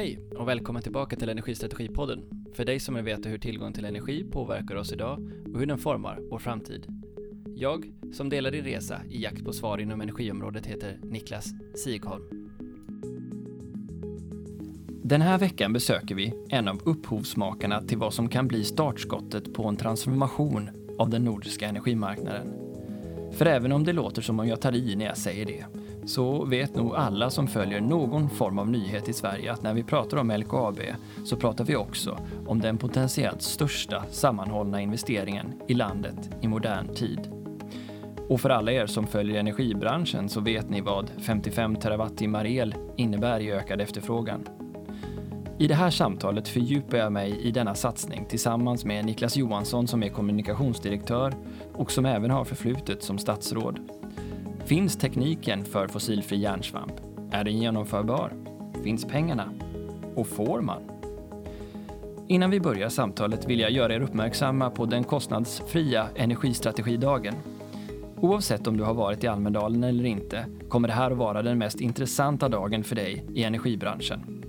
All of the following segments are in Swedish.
Hej och välkommen tillbaka till Energistrategipodden. För dig som vill veta hur tillgång till energi påverkar oss idag och hur den formar vår framtid. Jag, som delar din resa i jakt på svar inom energiområdet, heter Niklas Sigholm. Den här veckan besöker vi en av upphovsmakarna till vad som kan bli startskottet på en transformation av den nordiska energimarknaden. För även om det låter som om jag tar i när jag säger det, så vet nog alla som följer någon form av nyhet i Sverige att när vi pratar om LKAB så pratar vi också om den potentiellt största sammanhållna investeringen i landet i modern tid. Och för alla er som följer energibranschen så vet ni vad 55 terawattimmar el innebär i ökad efterfrågan. I det här samtalet fördjupar jag mig i denna satsning tillsammans med Niklas Johansson som är kommunikationsdirektör och som även har förflutet som statsråd. Finns tekniken för fossilfri järnsvamp? Är den genomförbar? Finns pengarna? Och får man? Innan vi börjar samtalet vill jag göra er uppmärksamma på den kostnadsfria energistrategidagen. Oavsett om du har varit i Almedalen eller inte kommer det här att vara den mest intressanta dagen för dig i energibranschen.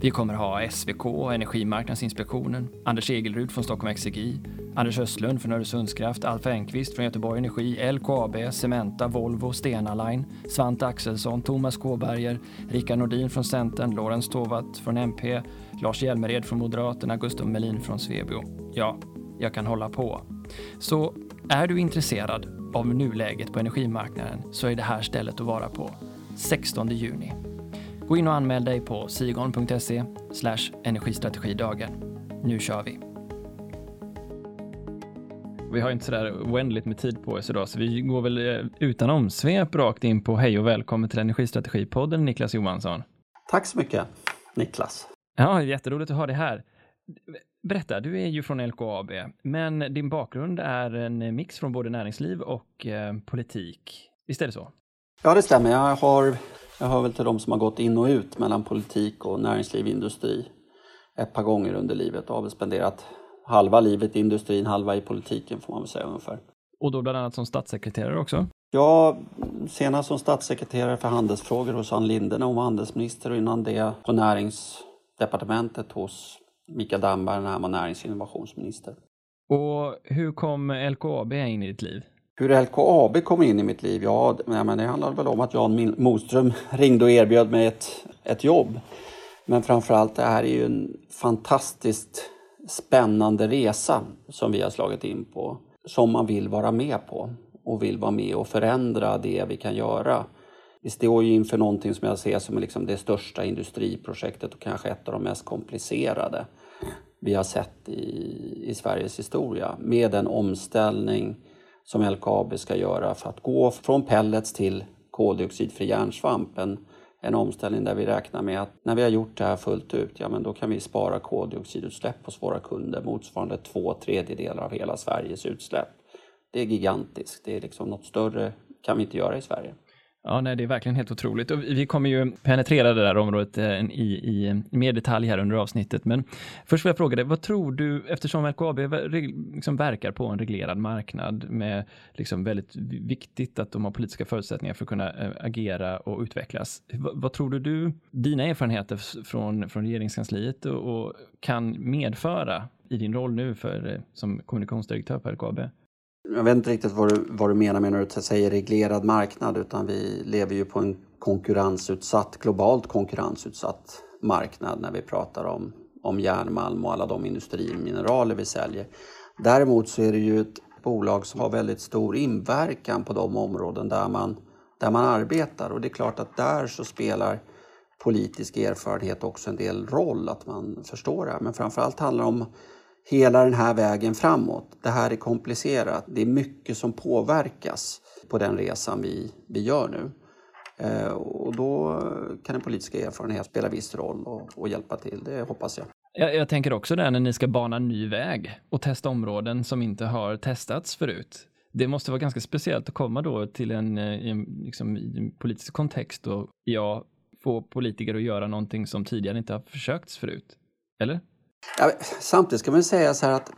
Vi kommer ha SVK, Energimarknadsinspektionen, Anders Egelrud från Stockholm Exergi, Anders Östlund från Öresundskraft, Alf Enqvist från Göteborg Energi, LKAB, Cementa, Volvo, Stena Line, Svante Axelsson, Thomas Kåberger, Rickard Nordin från Centern, Lorentz Tovatt från MP, Lars Hjälmered från Moderaterna, Gustav Melin från Svebio. Ja, jag kan hålla på. Så är du intresserad av nuläget på energimarknaden så är det här stället att vara på. 16 juni. Gå in och anmäl dig på sigon.se energistrategidagen. Nu kör vi! Vi har inte sådär oändligt med tid på oss idag, så vi går väl eh, utan omsvep rakt in på hej och välkommen till Energistrategipodden, Niklas Johansson. Tack så mycket, Niklas. Ja, jätteroligt att ha dig här. Berätta, du är ju från LKAB, men din bakgrund är en mix från både näringsliv och eh, politik. Visst är det så? Ja, det stämmer. Jag har jag hör väl till de som har gått in och ut mellan politik och näringsliv och industri ett par gånger under livet och har väl spenderat halva livet i industrin, halva i politiken får man väl säga ungefär. Och då bland annat som statssekreterare också? Ja, senast som statssekreterare för handelsfrågor hos Ann Linde när hon var handelsminister och innan det på näringsdepartementet hos Mikael Damberg när han var närings och innovationsminister. Och hur kom LKAB in i ditt liv? Hur LKAB kom in i mitt liv? Ja, men det handlade väl om att Jan Moström ringde och erbjöd mig ett, ett jobb. Men framförallt, det här är ju en fantastiskt spännande resa som vi har slagit in på. Som man vill vara med på och vill vara med och förändra det vi kan göra. Vi står ju inför någonting som jag ser som liksom det största industriprojektet och kanske ett av de mest komplicerade vi har sett i, i Sveriges historia. Med den omställning som LKAB ska göra för att gå från pellets till koldioxidfri järnsvamp. En, en omställning där vi räknar med att när vi har gjort det här fullt ut, ja men då kan vi spara koldioxidutsläpp hos våra kunder motsvarande två tredjedelar av hela Sveriges utsläpp. Det är gigantiskt. Det är liksom något större kan vi inte göra i Sverige. Ja, nej, det är verkligen helt otroligt. Och vi kommer ju penetrera det där området eh, i, i, i mer detalj här under avsnittet. Men först vill jag fråga dig, vad tror du, eftersom LKAB liksom verkar på en reglerad marknad med liksom väldigt viktigt att de har politiska förutsättningar för att kunna eh, agera och utvecklas. Vad, vad tror du, du dina erfarenheter från, från regeringskansliet och, och kan medföra i din roll nu för, eh, som kommunikationsdirektör på LKAB? Jag vet inte riktigt vad du, vad du menar med när du säger reglerad marknad utan vi lever ju på en konkurrensutsatt, globalt konkurrensutsatt marknad när vi pratar om, om järnmalm och alla de industrimineraler vi säljer. Däremot så är det ju ett bolag som har väldigt stor inverkan på de områden där man, där man arbetar och det är klart att där så spelar politisk erfarenhet också en del roll, att man förstår det här. Men framförallt handlar det om hela den här vägen framåt. Det här är komplicerat. Det är mycket som påverkas på den resan vi, vi gör nu. Eh, och då kan den politiska erfarenheten spela viss roll och, och hjälpa till, det hoppas jag. jag. Jag tänker också där när ni ska bana ny väg och testa områden som inte har testats förut. Det måste vara ganska speciellt att komma då till en, eh, en, liksom, en politisk kontext och ja, få politiker att göra någonting som tidigare inte har försökts förut. Eller? Ja, samtidigt ska man säga så här att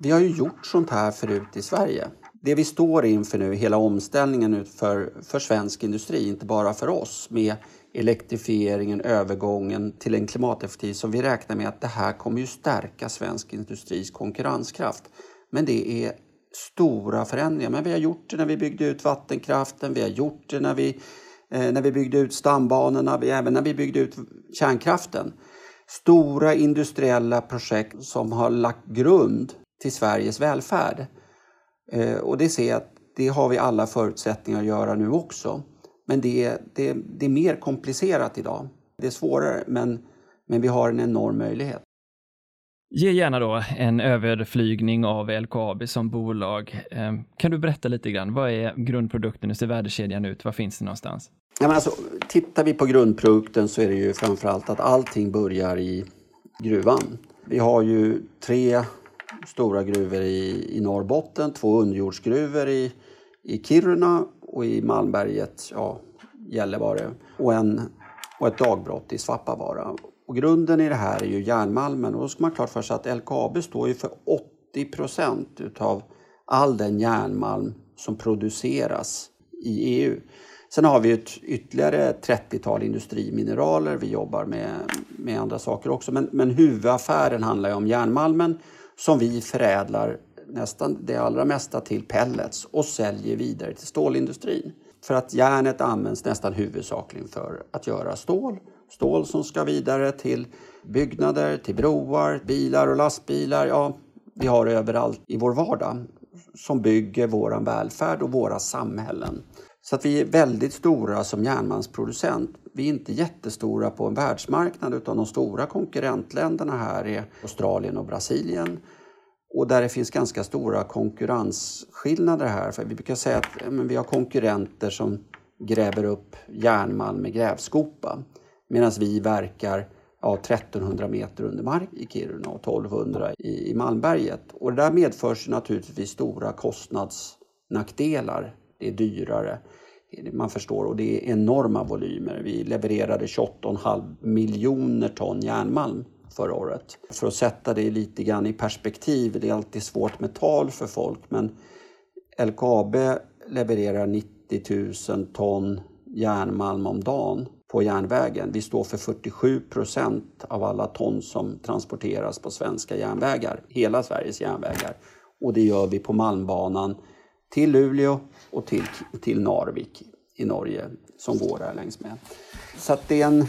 vi har ju gjort sånt här förut i Sverige. Det vi står inför nu, hela omställningen för, för svensk industri, inte bara för oss, med elektrifieringen, övergången till en klimateffektiv som vi räknar med att det här kommer ju stärka svensk industris konkurrenskraft. Men det är stora förändringar. Men vi har gjort det när vi byggde ut vattenkraften, vi har gjort det när vi, eh, när vi byggde ut stambanorna, vi, även när vi byggde ut kärnkraften. Stora industriella projekt som har lagt grund till Sveriges välfärd. Eh, och det ser jag att det har vi alla förutsättningar att göra nu också. Men det, det, det är mer komplicerat idag. Det är svårare, men, men vi har en enorm möjlighet. Ge gärna då en överflygning av LKAB som bolag. Ehm, kan du berätta lite grann, vad är grundprodukten? Hur ser värdekedjan ut? Var finns det någonstans? Ja, men alltså, tittar vi på grundprodukten så är det ju framförallt att allting börjar i gruvan. Vi har ju tre stora gruvor i, i Norrbotten, två underjordsgruvor i, i Kiruna och i Malmberget, ja, Gällivare och, en, och ett dagbrott i Svappavaara. Och grunden i det här är ju järnmalmen och då ska man klart för sig att LKAB står ju för 80 procent utav all den järnmalm som produceras i EU. Sen har vi ett ytterligare 30-tal industrimineraler. Vi jobbar med, med andra saker också. Men, men huvudaffären handlar ju om järnmalmen som vi förädlar nästan det allra mesta till pellets och säljer vidare till stålindustrin. För att järnet används nästan huvudsakligen för att göra stål. Stål som ska vidare till byggnader, till broar, bilar och lastbilar. Ja, vi har det överallt i vår vardag som bygger vår välfärd och våra samhällen. Så att vi är väldigt stora som järnmalmsproducent. Vi är inte jättestora på en världsmarknad utan de stora konkurrentländerna här är Australien och Brasilien. Och där det finns ganska stora konkurrensskillnader här. För vi brukar säga att men vi har konkurrenter som gräver upp järnmalm med grävskopa. Medan vi verkar ja, 1300 meter under mark i Kiruna och 1200 i, i Malmberget. Och det där medför naturligtvis stora kostnadsnackdelar. Det är dyrare, man förstår, och det är enorma volymer. Vi levererade 28,5 miljoner ton järnmalm förra året. För att sätta det lite grann i perspektiv, det är alltid svårt med tal för folk, men LKAB levererar 90 000 ton järnmalm om dagen på järnvägen. Vi står för 47 procent av alla ton som transporteras på svenska järnvägar, hela Sveriges järnvägar. Och det gör vi på Malmbanan till Luleå och till, till Narvik i Norge som går där längs med. Så det är en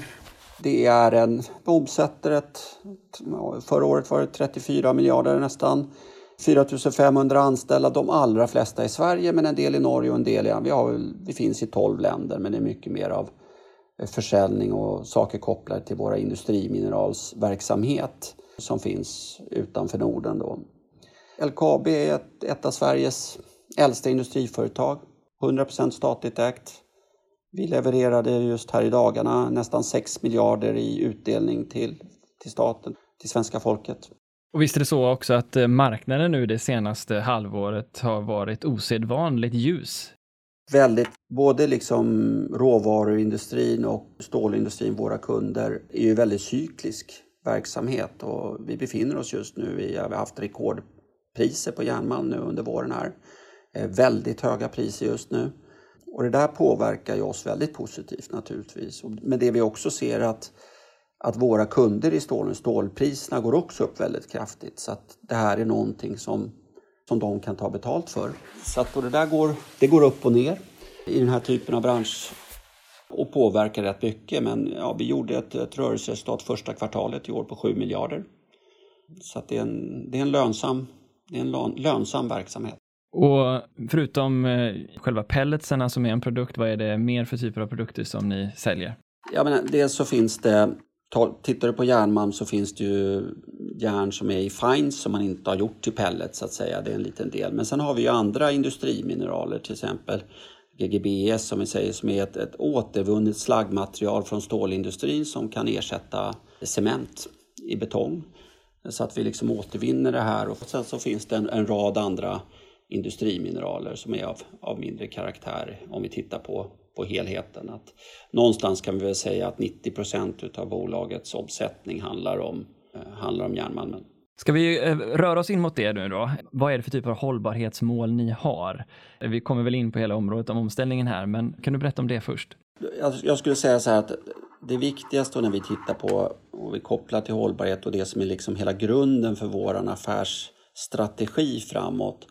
det är en, omsätter ett, förra året var det 34 miljarder nästan. 4 500 anställda, de allra flesta i Sverige men en del i Norge och en del i... Vi, har, vi finns i 12 länder men det är mycket mer av försäljning och saker kopplade till våra industrimineralsverksamhet som finns utanför Norden. Då. LKAB är ett, ett av Sveriges äldsta industriföretag, 100 % statligt ägt. Vi levererade just här i dagarna nästan 6 miljarder i utdelning till, till staten, till svenska folket. Och visst är det så också att eh, marknaden nu det senaste halvåret har varit osedvanligt ljus? Väldigt. Både liksom råvaruindustrin och stålindustrin, våra kunder, är ju väldigt cyklisk verksamhet och vi befinner oss just nu, i, vi har haft rekordpriser på järnmalm nu under våren här. Eh, väldigt höga priser just nu. Och det där påverkar ju oss väldigt positivt naturligtvis. Men det vi också ser att, att våra kunder i stålen, stålpriserna går också upp väldigt kraftigt. Så att det här är någonting som, som de kan ta betalt för. Så att det där går, det går upp och ner i den här typen av bransch och påverkar rätt mycket. Men ja, vi gjorde ett, ett rörelseresultat första kvartalet i år på 7 miljarder. Så det, är en, det är en lönsam, det är en lönsam verksamhet. Och förutom eh, själva pelletsarna som är en produkt, vad är det mer för typer av produkter som ni säljer? Ja, men dels så finns det, tittar du på järnmalm så finns det ju järn som är i fines som man inte har gjort till pellets så att säga, det är en liten del. Men sen har vi ju andra industrimineraler, till exempel GGBS som vi säger, som är ett, ett återvunnet slaggmaterial från stålindustrin som kan ersätta cement i betong. Så att vi liksom återvinner det här och sen så finns det en, en rad andra industrimineraler som är av, av mindre karaktär om vi tittar på, på helheten. Att någonstans kan vi väl säga att 90 procent av bolagets omsättning handlar om, eh, handlar om järnmalmen. Ska vi eh, röra oss in mot det nu då? Vad är det för typ av hållbarhetsmål ni har? Vi kommer väl in på hela området om omställningen här, men kan du berätta om det först? Jag skulle säga så här att det viktigaste när vi tittar på och vi kopplar till hållbarhet och det som är liksom hela grunden för vår affärsstrategi framåt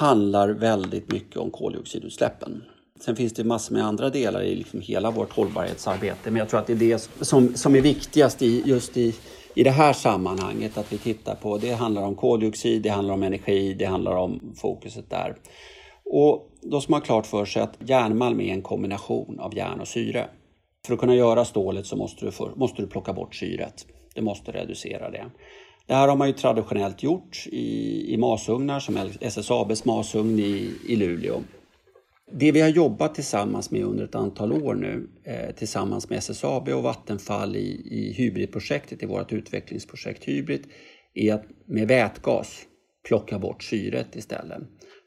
handlar väldigt mycket om koldioxidutsläppen. Sen finns det massor med andra delar i liksom hela vårt hållbarhetsarbete men jag tror att det är det som, som är viktigast i, just i, i det här sammanhanget att vi tittar på. Det handlar om koldioxid, det handlar om energi, det handlar om fokuset där. Och då ska man ha klart för sig att järnmalm är en kombination av järn och syre. För att kunna göra stålet så måste du, för, måste du plocka bort syret. Du måste reducera det. Det här har man ju traditionellt gjort i, i masugnar som SSABs masugn i, i Luleå. Det vi har jobbat tillsammans med under ett antal år nu eh, tillsammans med SSAB och Vattenfall i, i Hybridprojektet, i vårt utvecklingsprojekt Hybrid, är att med vätgas plocka bort syret istället.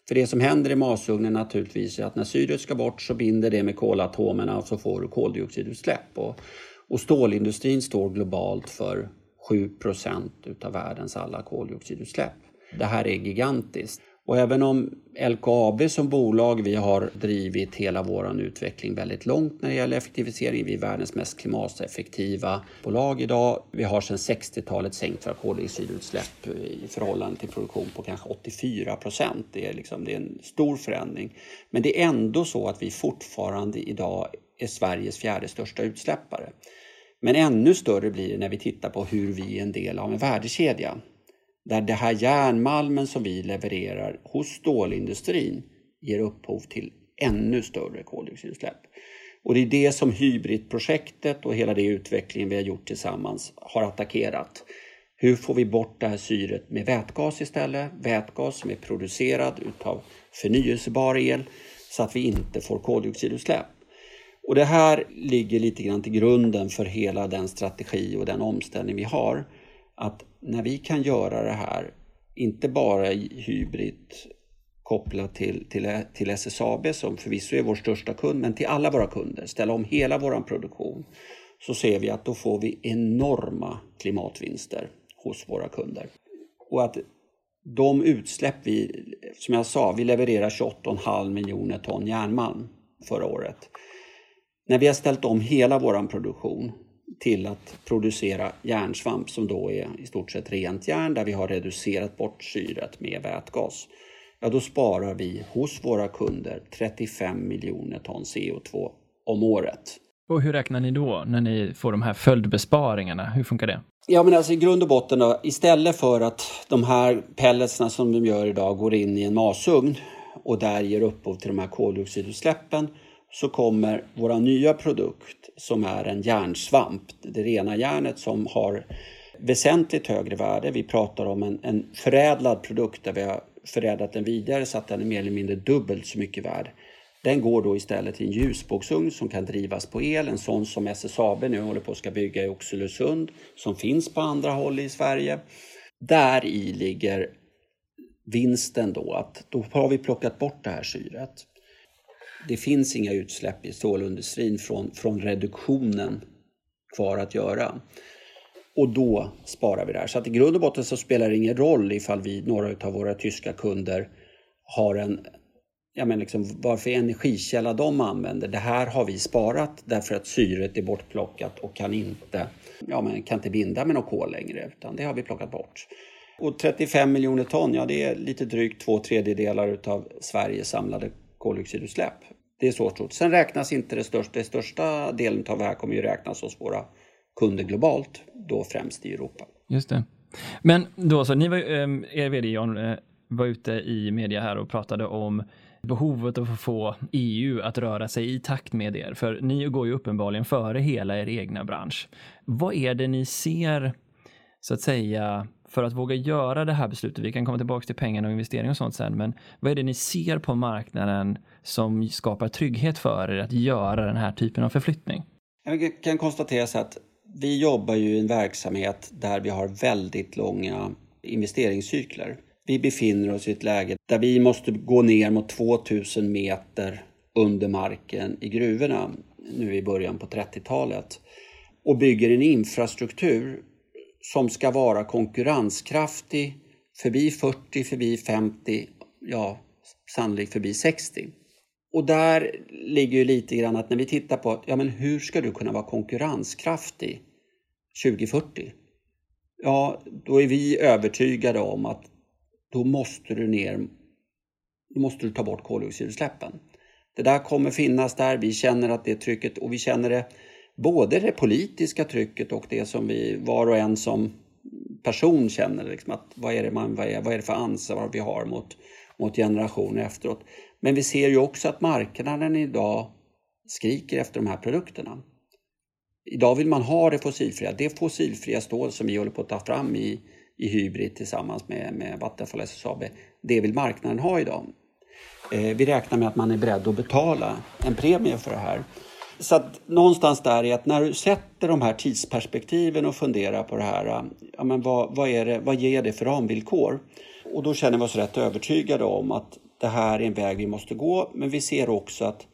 För det som händer i masugnen naturligtvis är att när syret ska bort så binder det med kolatomerna och så får du koldioxidutsläpp. Och, och stålindustrin står globalt för 7% utav världens alla koldioxidutsläpp. Det här är gigantiskt. Och även om LKAB som bolag, vi har drivit hela vår utveckling väldigt långt när det gäller effektivisering. Vi är världens mest klimateffektiva bolag idag. Vi har sedan 60-talet sänkt våra koldioxidutsläpp eh, i förhållande till produktion på kanske 84 procent. Det, är liksom, det är en stor förändring. Men det är ändå så att vi fortfarande idag är Sveriges fjärde största utsläppare. Men ännu större blir det när vi tittar på hur vi är en del av en värdekedja där det här järnmalmen som vi levererar hos stålindustrin ger upphov till ännu större koldioxidutsläpp. Och det är det som Hybridprojektet och hela det utvecklingen vi har gjort tillsammans har attackerat. Hur får vi bort det här syret med vätgas istället? Vätgas som är producerad utav förnyelsebar el så att vi inte får koldioxidutsläpp. Och det här ligger lite grann till grunden för hela den strategi och den omställning vi har. Att när vi kan göra det här, inte bara i hybrid kopplat till, till, till SSAB som förvisso är vår största kund, men till alla våra kunder, ställa om hela vår produktion, så ser vi att då får vi enorma klimatvinster hos våra kunder. Och att de utsläpp vi, som jag sa, vi levererar 28,5 miljoner ton järnmalm förra året. När vi har ställt om hela vår produktion till att producera järnsvamp som då är i stort sett rent järn där vi har reducerat bort syret med vätgas. Ja, då sparar vi hos våra kunder 35 miljoner ton CO2 om året. Och hur räknar ni då när ni får de här följdbesparingarna? Hur funkar det? Ja, men alltså i grund och botten då, istället för att de här pelletsna som de gör idag går in i en masugn och där ger upphov till de här koldioxidutsläppen så kommer våra nya produkt som är en järnsvamp, det rena järnet som har väsentligt högre värde. Vi pratar om en, en förädlad produkt där vi har förädlat den vidare så att den är mer eller mindre dubbelt så mycket värd. Den går då istället till en ljusbågsugn som kan drivas på el, en sån som SSAB nu håller på att ska bygga i Oxelösund, som finns på andra håll i Sverige. Där i ligger vinsten då, att då har vi plockat bort det här syret det finns inga utsläpp i stålindustrin från, från reduktionen kvar att göra. Och då sparar vi där. Så att i grund och botten så spelar det ingen roll ifall vi, några av våra tyska kunder har en ja men liksom, varför energikälla de använder. Det här har vi sparat därför att syret är bortplockat och kan inte, ja, men kan inte binda med något kol längre utan det har vi plockat bort. Och 35 miljoner ton, ja det är lite drygt två tredjedelar utav Sveriges samlade koldioxidutsläpp. Det är så stort. Sen räknas inte det största. Den största delen av det här kommer ju räknas hos våra kunder globalt, då främst i Europa. Just det. Men då så, ni var, ehm, er vd John eh, var ute i media här och pratade om behovet av att få EU att röra sig i takt med er, för ni går ju uppenbarligen före hela er egna bransch. Vad är det ni ser, så att säga, för att våga göra det här beslutet? Vi kan komma tillbaka till pengarna och investeringar och sånt sen, men vad är det ni ser på marknaden som skapar trygghet för er att göra den här typen av förflyttning? Jag kan konstatera så att vi jobbar ju i en verksamhet där vi har väldigt långa investeringscykler. Vi befinner oss i ett läge där vi måste gå ner mot 2000 meter under marken i gruvorna nu i början på 30-talet och bygger en infrastruktur som ska vara konkurrenskraftig förbi 40, förbi 50, ja sannolikt förbi 60. Och där ligger ju lite grann att när vi tittar på ja, men hur ska du kunna vara konkurrenskraftig 2040? Ja, då är vi övertygade om att då måste du ner, då måste du ta bort koldioxidutsläppen. Det där kommer finnas där, vi känner att det trycket och vi känner det både det politiska trycket och det som vi var och en som person känner. Liksom att vad, är det man, vad, är, vad är det för ansvar vi har mot, mot generationer efteråt. Men vi ser ju också att marknaden idag skriker efter de här produkterna. Idag vill man ha det fossilfria. Det fossilfria stål som vi håller på att ta fram i, i Hybrid tillsammans med, med Vattenfall och SSAB, det vill marknaden ha idag. Eh, vi räknar med att man är beredd att betala en premie för det här. Så att någonstans där är att när du sätter de här tidsperspektiven och funderar på det här, ja men vad, vad, är det, vad ger det för ramvillkor? Och då känner vi oss rätt övertygade om att det här är en väg vi måste gå, men vi ser också att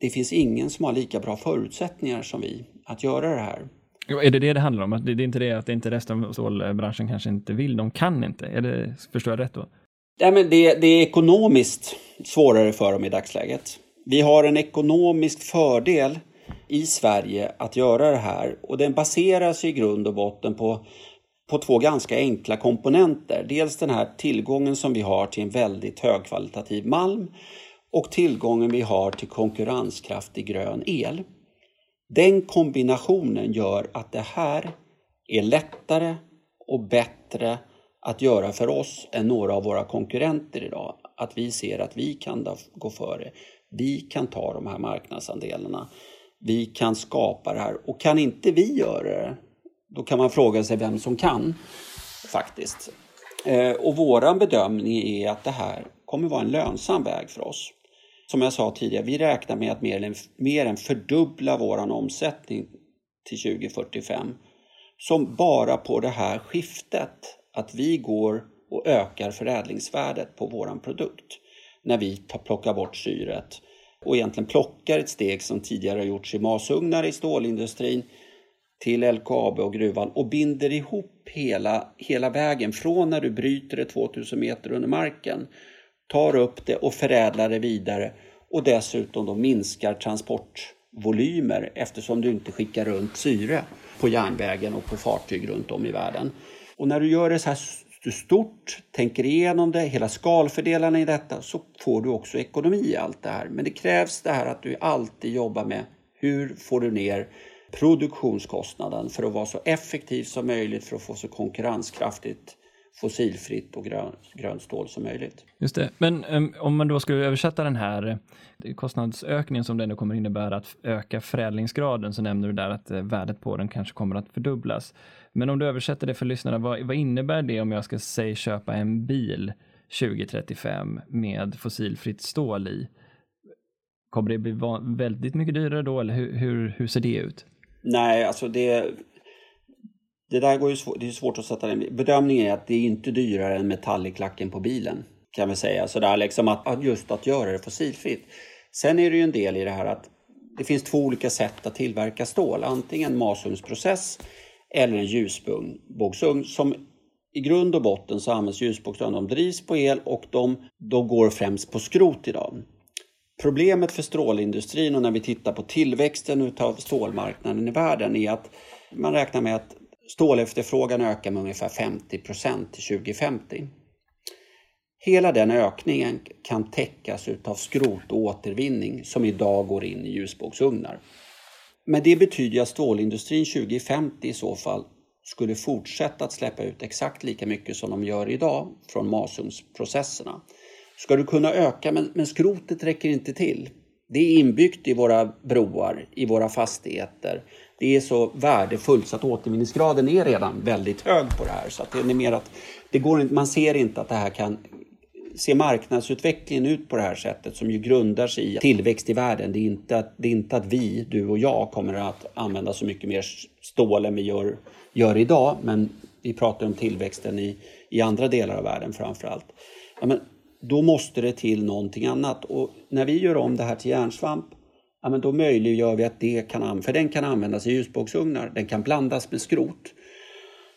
det finns ingen som har lika bra förutsättningar som vi att göra det här. Är det det det handlar om? det är inte det att det inte resten av stålbranschen kanske inte vill, de kan inte? Är det, förstår jag rätt då? Ja, men det, det är ekonomiskt svårare för dem i dagsläget. Vi har en ekonomisk fördel i Sverige att göra det här och den baseras i grund och botten på, på två ganska enkla komponenter. Dels den här tillgången som vi har till en väldigt högkvalitativ malm och tillgången vi har till konkurrenskraftig grön el. Den kombinationen gör att det här är lättare och bättre att göra för oss än några av våra konkurrenter idag. Att vi ser att vi kan gå före. Vi kan ta de här marknadsandelarna. Vi kan skapa det här. Och kan inte vi göra det, då kan man fråga sig vem som kan faktiskt. Eh, och våran bedömning är att det här kommer vara en lönsam väg för oss. Som jag sa tidigare, vi räknar med att mer än, mer än fördubbla våran omsättning till 2045. Som bara på det här skiftet, att vi går och ökar förädlingsvärdet på våran produkt när vi plockar bort syret och egentligen plockar ett steg som tidigare har gjorts i masugnar i stålindustrin till LKAB och gruvan och binder ihop hela, hela vägen från när du bryter det 2000 meter under marken, tar upp det och förädlar det vidare och dessutom då minskar transportvolymer eftersom du inte skickar runt syre på järnvägen och på fartyg runt om i världen. Och när du gör det så här stort, tänker igenom det, hela skalfördelarna i detta, så får du också ekonomi i allt det här. Men det krävs det här att du alltid jobbar med hur får du ner produktionskostnaden för att vara så effektiv som möjligt för att få så konkurrenskraftigt fossilfritt och grön, grönt stål som möjligt. Just det, men um, om man då skulle översätta den här eh, kostnadsökningen som det ändå kommer innebära att öka förädlingsgraden så nämner du där att uh, värdet på den kanske kommer att fördubblas. Men om du översätter det för lyssnarna, vad, vad innebär det om jag ska säga köpa en bil 2035 med fossilfritt stål i? Kommer det bli väldigt mycket dyrare då eller hur, hur, hur ser det ut? Nej, alltså det, det där går ju svår, det är svårt att sätta den. Bedömningen är att det är inte dyrare än metalliklacken på bilen. Kan vi säga. Så där liksom att, just att göra det fossilfritt. Sen är det ju en del i det här att det finns två olika sätt att tillverka stål. Antingen masugnsprocess eller en ljusbågsugn som i grund och botten så används ljusbågsugnar. De drivs på el och de, de går främst på skrot idag. Problemet för strålindustrin och när vi tittar på tillväxten av stålmarknaden i världen är att man räknar med att stålefterfrågan ökar med ungefär 50 procent till 2050. Hela den ökningen kan täckas av skrot och återvinning som idag går in i ljusbågsugnar. Men det betyder att stålindustrin 2050 i så fall skulle fortsätta att släppa ut exakt lika mycket som de gör idag från masugnsprocesserna. Ska du kunna öka, men, men skrotet räcker inte till. Det är inbyggt i våra broar, i våra fastigheter. Det är så värdefullt så att återvinningsgraden är redan väldigt hög på det här. Så att det är mer att det går, man ser inte att det här kan ser marknadsutvecklingen ut på det här sättet som ju grundar sig i tillväxt i världen. Det är inte att, det är inte att vi, du och jag, kommer att använda så mycket mer stål än vi gör, gör idag. Men vi pratar om tillväxten i, i andra delar av världen framför allt. Ja, men då måste det till någonting annat. Och när vi gör om det här till järnsvamp, ja, men då möjliggör vi att det kan, för den kan användas i ljusbågsugnar. Den kan blandas med skrot.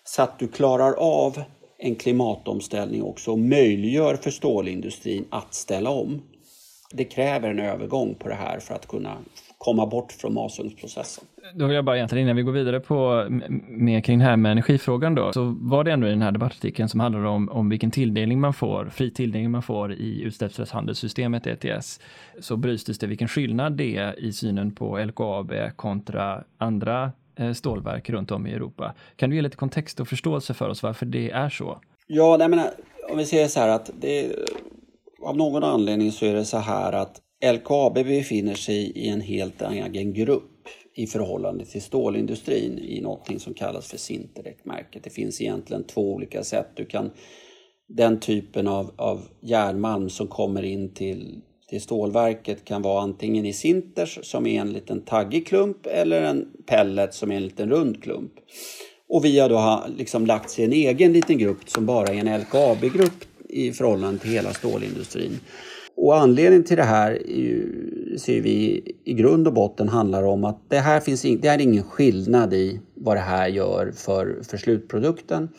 Så att du klarar av en klimatomställning också och möjliggör för stålindustrin att ställa om. Det kräver en övergång på det här för att kunna komma bort från masugnsprocessen. Då vill jag bara egentligen innan vi går vidare på mer kring det här med energifrågan då, så var det ändå i den här debattartikeln som handlar om, om vilken tilldelning man får, fri tilldelning man får i utsläppsrättshandelssystemet ETS, så belystes det vilken skillnad det är i synen på LKAB kontra andra eh, stålverk runt om i Europa. Kan du ge lite kontext och förståelse för oss varför det är så? Ja, nej, men om vi säger så här att det, av någon anledning så är det så här att LKAB befinner sig i en helt egen grupp i förhållande till stålindustrin i någonting som kallas för Sinterek-märket. Det finns egentligen två olika sätt. Du kan, den typen av, av järnmalm som kommer in till, till stålverket kan vara antingen i sinters som är en liten taggig klump eller en pellet som är en liten rund klump. Och vi har då liksom lagt sig i en egen liten grupp som bara är en LKAB-grupp i förhållande till hela stålindustrin. Och anledningen till det här ser vi i grund och botten handlar om att det här finns det är ingen skillnad i vad det här gör för, för slutprodukten.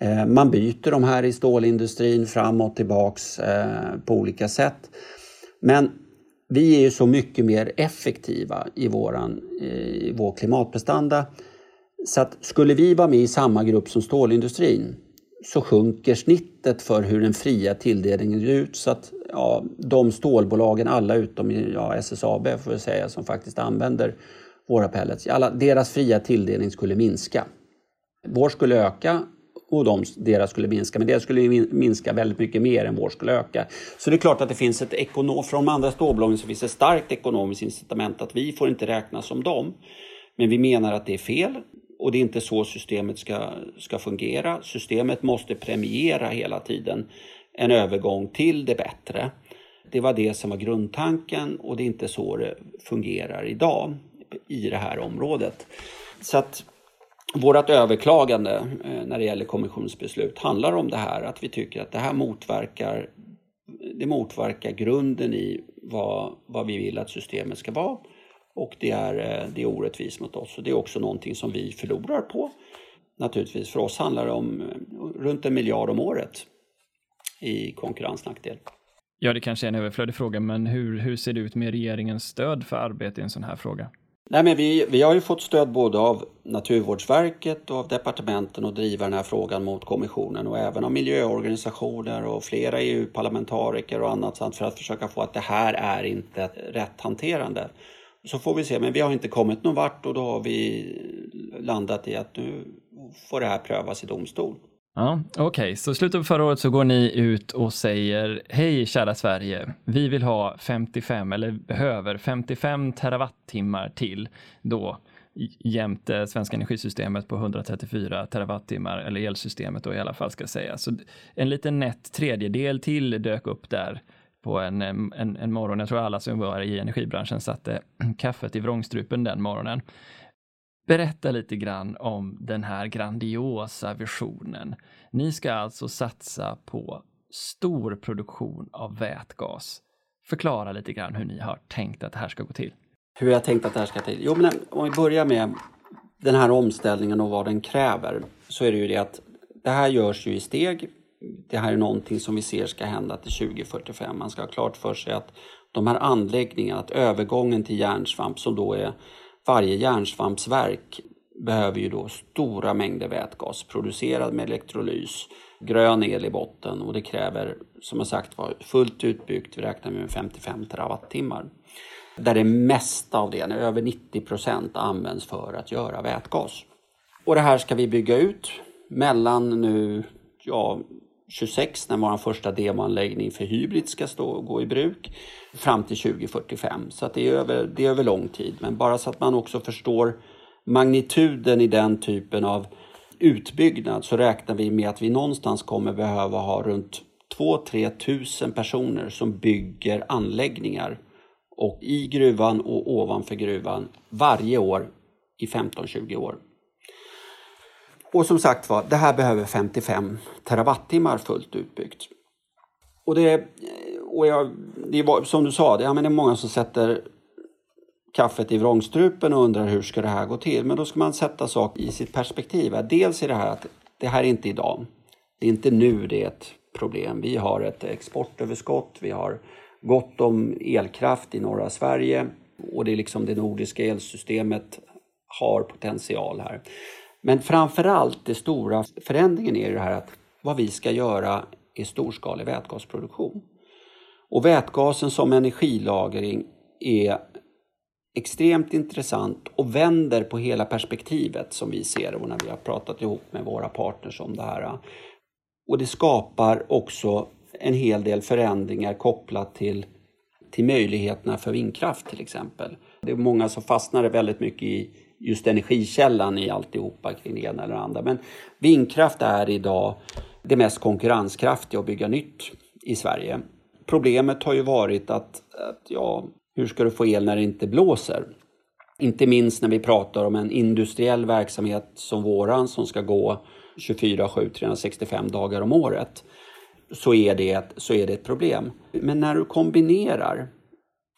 Eh, man byter de här i stålindustrin fram och tillbaks eh, på olika sätt. Men vi är ju så mycket mer effektiva i, våran, eh, i vår klimatprestanda. Så att skulle vi vara med i samma grupp som stålindustrin så sjunker snittet för hur den fria tilldelningen ser ut så att ja, de stålbolagen, alla utom ja, SSAB får jag säga, som faktiskt använder våra pellets, alla, deras fria tilldelning skulle minska. Vår skulle öka och de, deras skulle minska, men deras skulle minska väldigt mycket mer än vår skulle öka. Så det är klart att det finns ett ekonom, från de andra stålbolagen så finns ett starkt ekonomiskt incitament att vi får inte räknas som dem. Men vi menar att det är fel och det är inte så systemet ska, ska fungera. Systemet måste premiera hela tiden en övergång till det bättre. Det var det som var grundtanken och det är inte så det fungerar idag i det här området. Så att vårt överklagande eh, när det gäller kommissionsbeslut handlar om det här att vi tycker att det här motverkar det motverkar grunden i vad, vad vi vill att systemet ska vara och det är, eh, det är orättvist mot oss och det är också någonting som vi förlorar på. Naturligtvis, för oss handlar det om eh, runt en miljard om året i konkurrensnackdel. Ja, det kanske är en överflödig fråga, men hur, hur ser det ut med regeringens stöd för arbete i en sån här fråga? Nej, men vi, vi har ju fått stöd både av Naturvårdsverket och av departementen att driva den här frågan mot kommissionen och även av miljöorganisationer och flera EU-parlamentariker och annat för att försöka få att det här är inte rätt hanterande. Så får vi se, men vi har inte kommit någon vart och då har vi landat i att nu får det här prövas i domstol. Ja, Okej, okay. så slutet på förra året så går ni ut och säger Hej kära Sverige, vi vill ha 55 eller behöver 55 terawattimmar till då jämte svenska energisystemet på 134 terawattimmar, eller elsystemet då i alla fall ska säga. Så en liten nätt tredjedel till dök upp där på en, en, en morgon. Jag tror alla som var i energibranschen satte kaffet i vrångstrupen den morgonen. Berätta lite grann om den här grandiosa visionen. Ni ska alltså satsa på stor produktion av vätgas. Förklara lite grann hur ni har tänkt att det här ska gå till. Hur jag tänkt att det här ska gå till? Jo, men om vi börjar med den här omställningen och vad den kräver så är det ju det att det här görs ju i steg det här är någonting som vi ser ska hända till 2045. Man ska ha klart för sig att de här anläggningarna, att övergången till järnsvamp som då är varje järnsvampsverk behöver ju då stora mängder vätgas producerad med elektrolys, grön el i botten och det kräver som jag sagt var fullt utbyggt, vi räknar med 55 terawattimmar. Där det mesta av det, över 90 procent, används för att göra vätgas. Och det här ska vi bygga ut mellan nu, ja, 26 när vår första demoanläggning för hybrid ska stå och gå i bruk fram till 2045. Så att det, är över, det är över lång tid. Men bara så att man också förstår magnituden i den typen av utbyggnad så räknar vi med att vi någonstans kommer behöva ha runt 2-3 tusen personer som bygger anläggningar och i gruvan och ovanför gruvan varje år i 15-20 år. Och som sagt var, det här behöver 55 terawattimmar fullt utbyggt. Och det, och jag, det var, som du sa, det, ja, men det är många som sätter kaffet i vrångstrupen och undrar hur ska det här gå till. Men då ska man sätta saker i sitt perspektiv. Dels är det här att det här är inte idag. Det är inte nu det är ett problem. Vi har ett exportöverskott, vi har gott om elkraft i norra Sverige och det är liksom det nordiska elsystemet har potential här. Men framför allt stora förändringen är det här att vad vi ska göra är storskalig vätgasproduktion. Och vätgasen som energilagring är extremt intressant och vänder på hela perspektivet som vi ser det och när vi har pratat ihop med våra partners om det här. Och det skapar också en hel del förändringar kopplat till, till möjligheterna för vindkraft till exempel. Det är många som fastnar väldigt mycket i just energikällan i alltihopa kring det ena eller andra. Men vindkraft är idag det mest konkurrenskraftiga att bygga nytt i Sverige. Problemet har ju varit att, att ja, hur ska du få el när det inte blåser? Inte minst när vi pratar om en industriell verksamhet som våran som ska gå 24-7, 365 dagar om året så är, det, så är det ett problem. Men när du kombinerar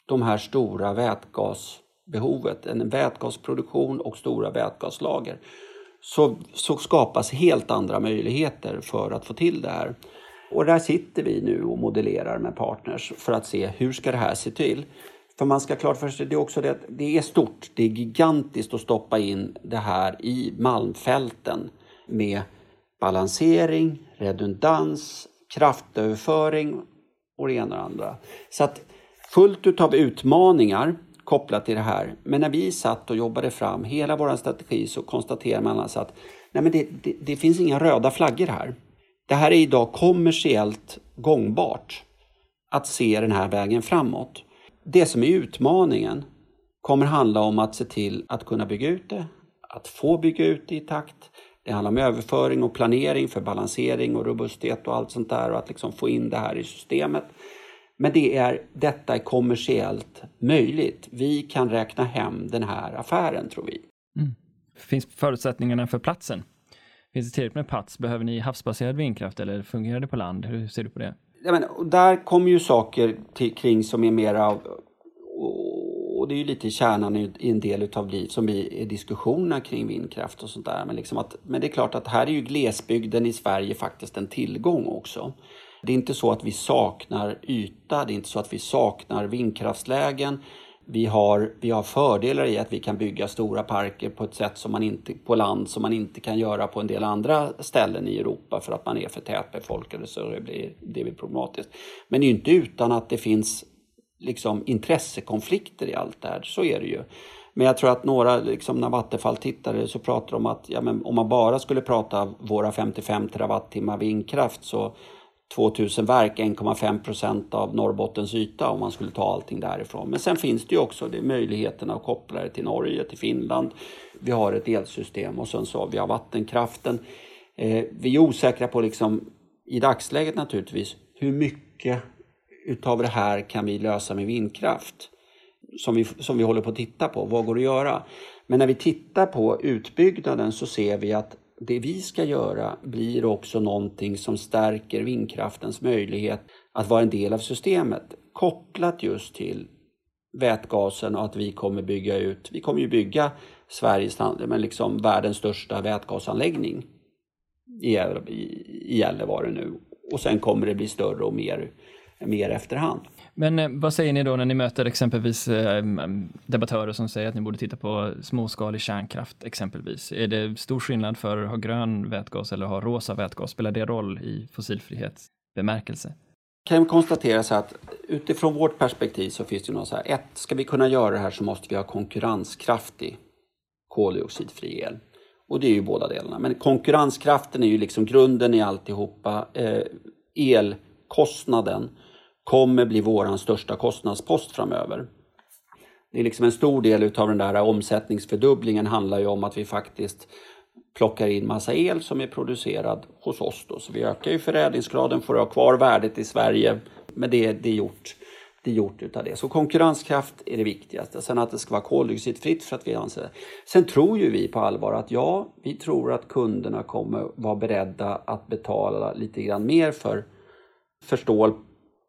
de här stora vätgas behovet, en vätgasproduktion och stora vätgaslager, så, så skapas helt andra möjligheter för att få till det här. Och där sitter vi nu och modellerar med partners för att se hur ska det här se till. För man ska klart för sig det är också det att det är stort, det är gigantiskt att stoppa in det här i malmfälten med balansering, redundans, kraftöverföring och det ena och det andra. Så att fullt utav utmaningar kopplat till det här. Men när vi satt och jobbade fram hela vår strategi så konstaterade man alltså att nej men det, det, det finns inga röda flaggor här. Det här är idag kommersiellt gångbart att se den här vägen framåt. Det som är utmaningen kommer handla om att se till att kunna bygga ut det, att få bygga ut det i takt. Det handlar om överföring och planering för balansering och robusthet och allt sånt där och att liksom få in det här i systemet. Men det är, detta är kommersiellt möjligt. Vi kan räkna hem den här affären tror vi. Mm. Finns förutsättningarna för platsen? Finns det tillräckligt med plats? Behöver ni havsbaserad vindkraft eller fungerar det på land? Hur ser du på det? Ja, men, där kommer ju saker till, kring som är mer av och det är ju lite kärnan i, en del utav liv som blir diskussionerna kring vindkraft och sånt där. Men, liksom att, men det är klart att här är ju glesbygden i Sverige faktiskt en tillgång också. Det är inte så att vi saknar yta, det är inte så att vi saknar vindkraftslägen. Vi har, vi har fördelar i att vi kan bygga stora parker på ett sätt som man inte, på land som man inte kan göra på en del andra ställen i Europa för att man är för tätbefolkade så det blir, det blir problematiskt. Men det är inte utan att det finns liksom intressekonflikter i allt det här, så är det ju. Men jag tror att några, liksom när Vattenfall tittade så pratade de om att ja, men om man bara skulle prata våra 55 terawattimmar vindkraft så 2000 verk, 1,5 procent av Norrbottens yta om man skulle ta allting därifrån. Men sen finns det ju också det möjligheterna att koppla det till Norge, till Finland. Vi har ett elsystem och sen så har vi har vattenkraften. Eh, vi är osäkra på liksom i dagsläget naturligtvis hur mycket utav det här kan vi lösa med vindkraft? Som vi, som vi håller på att titta på. Vad går att göra? Men när vi tittar på utbyggnaden så ser vi att det vi ska göra blir också någonting som stärker vindkraftens möjlighet att vara en del av systemet. Kopplat just till vätgasen och att vi kommer bygga ut, vi kommer ju bygga Sveriges, men liksom världens största vätgasanläggning i Gällivare nu. Och sen kommer det bli större och mer, mer efterhand. Men eh, vad säger ni då när ni möter exempelvis eh, debattörer som säger att ni borde titta på småskalig kärnkraft exempelvis? Är det stor skillnad för att ha grön vätgas eller ha rosa vätgas? Spelar det roll i fossilfrihetsbemärkelse? kan konstatera så att utifrån vårt perspektiv så finns det något så här. Ett, ska vi kunna göra det här så måste vi ha konkurrenskraftig koldioxidfri el. Och det är ju båda delarna. Men konkurrenskraften är ju liksom grunden i alltihopa. Eh, elkostnaden kommer bli vår största kostnadspost framöver. Det är liksom en stor del av den där omsättningsfördubblingen handlar ju om att vi faktiskt plockar in massa el som är producerad hos oss. Då. Så vi ökar ju förädlingsgraden för att ha kvar värdet i Sverige. Men det, det är gjort det är gjort utav det. Så konkurrenskraft är det viktigaste. Sen att det ska vara koldioxidfritt för att vi anser det. Sen tror ju vi på allvar att ja, vi tror att kunderna kommer vara beredda att betala lite grann mer för, för stål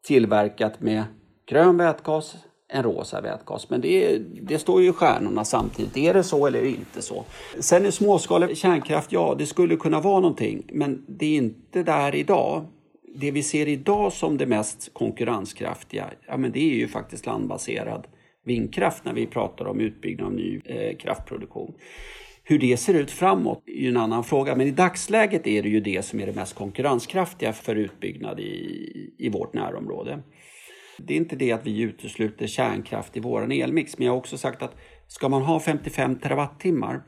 tillverkat med grön vätgas än rosa vätgas. Men det, det står ju i stjärnorna samtidigt. Är det så eller inte så? Sen är småskalig kärnkraft, ja det skulle kunna vara någonting. Men det är inte där idag. det vi ser idag som det mest konkurrenskraftiga, ja men det är ju faktiskt landbaserad vindkraft när vi pratar om utbyggnad av ny eh, kraftproduktion. Hur det ser ut framåt är ju en annan fråga, men i dagsläget är det ju det som är det mest konkurrenskraftiga för utbyggnad i, i vårt närområde. Det är inte det att vi utesluter kärnkraft i vår elmix, men jag har också sagt att ska man ha 55 terawattimmar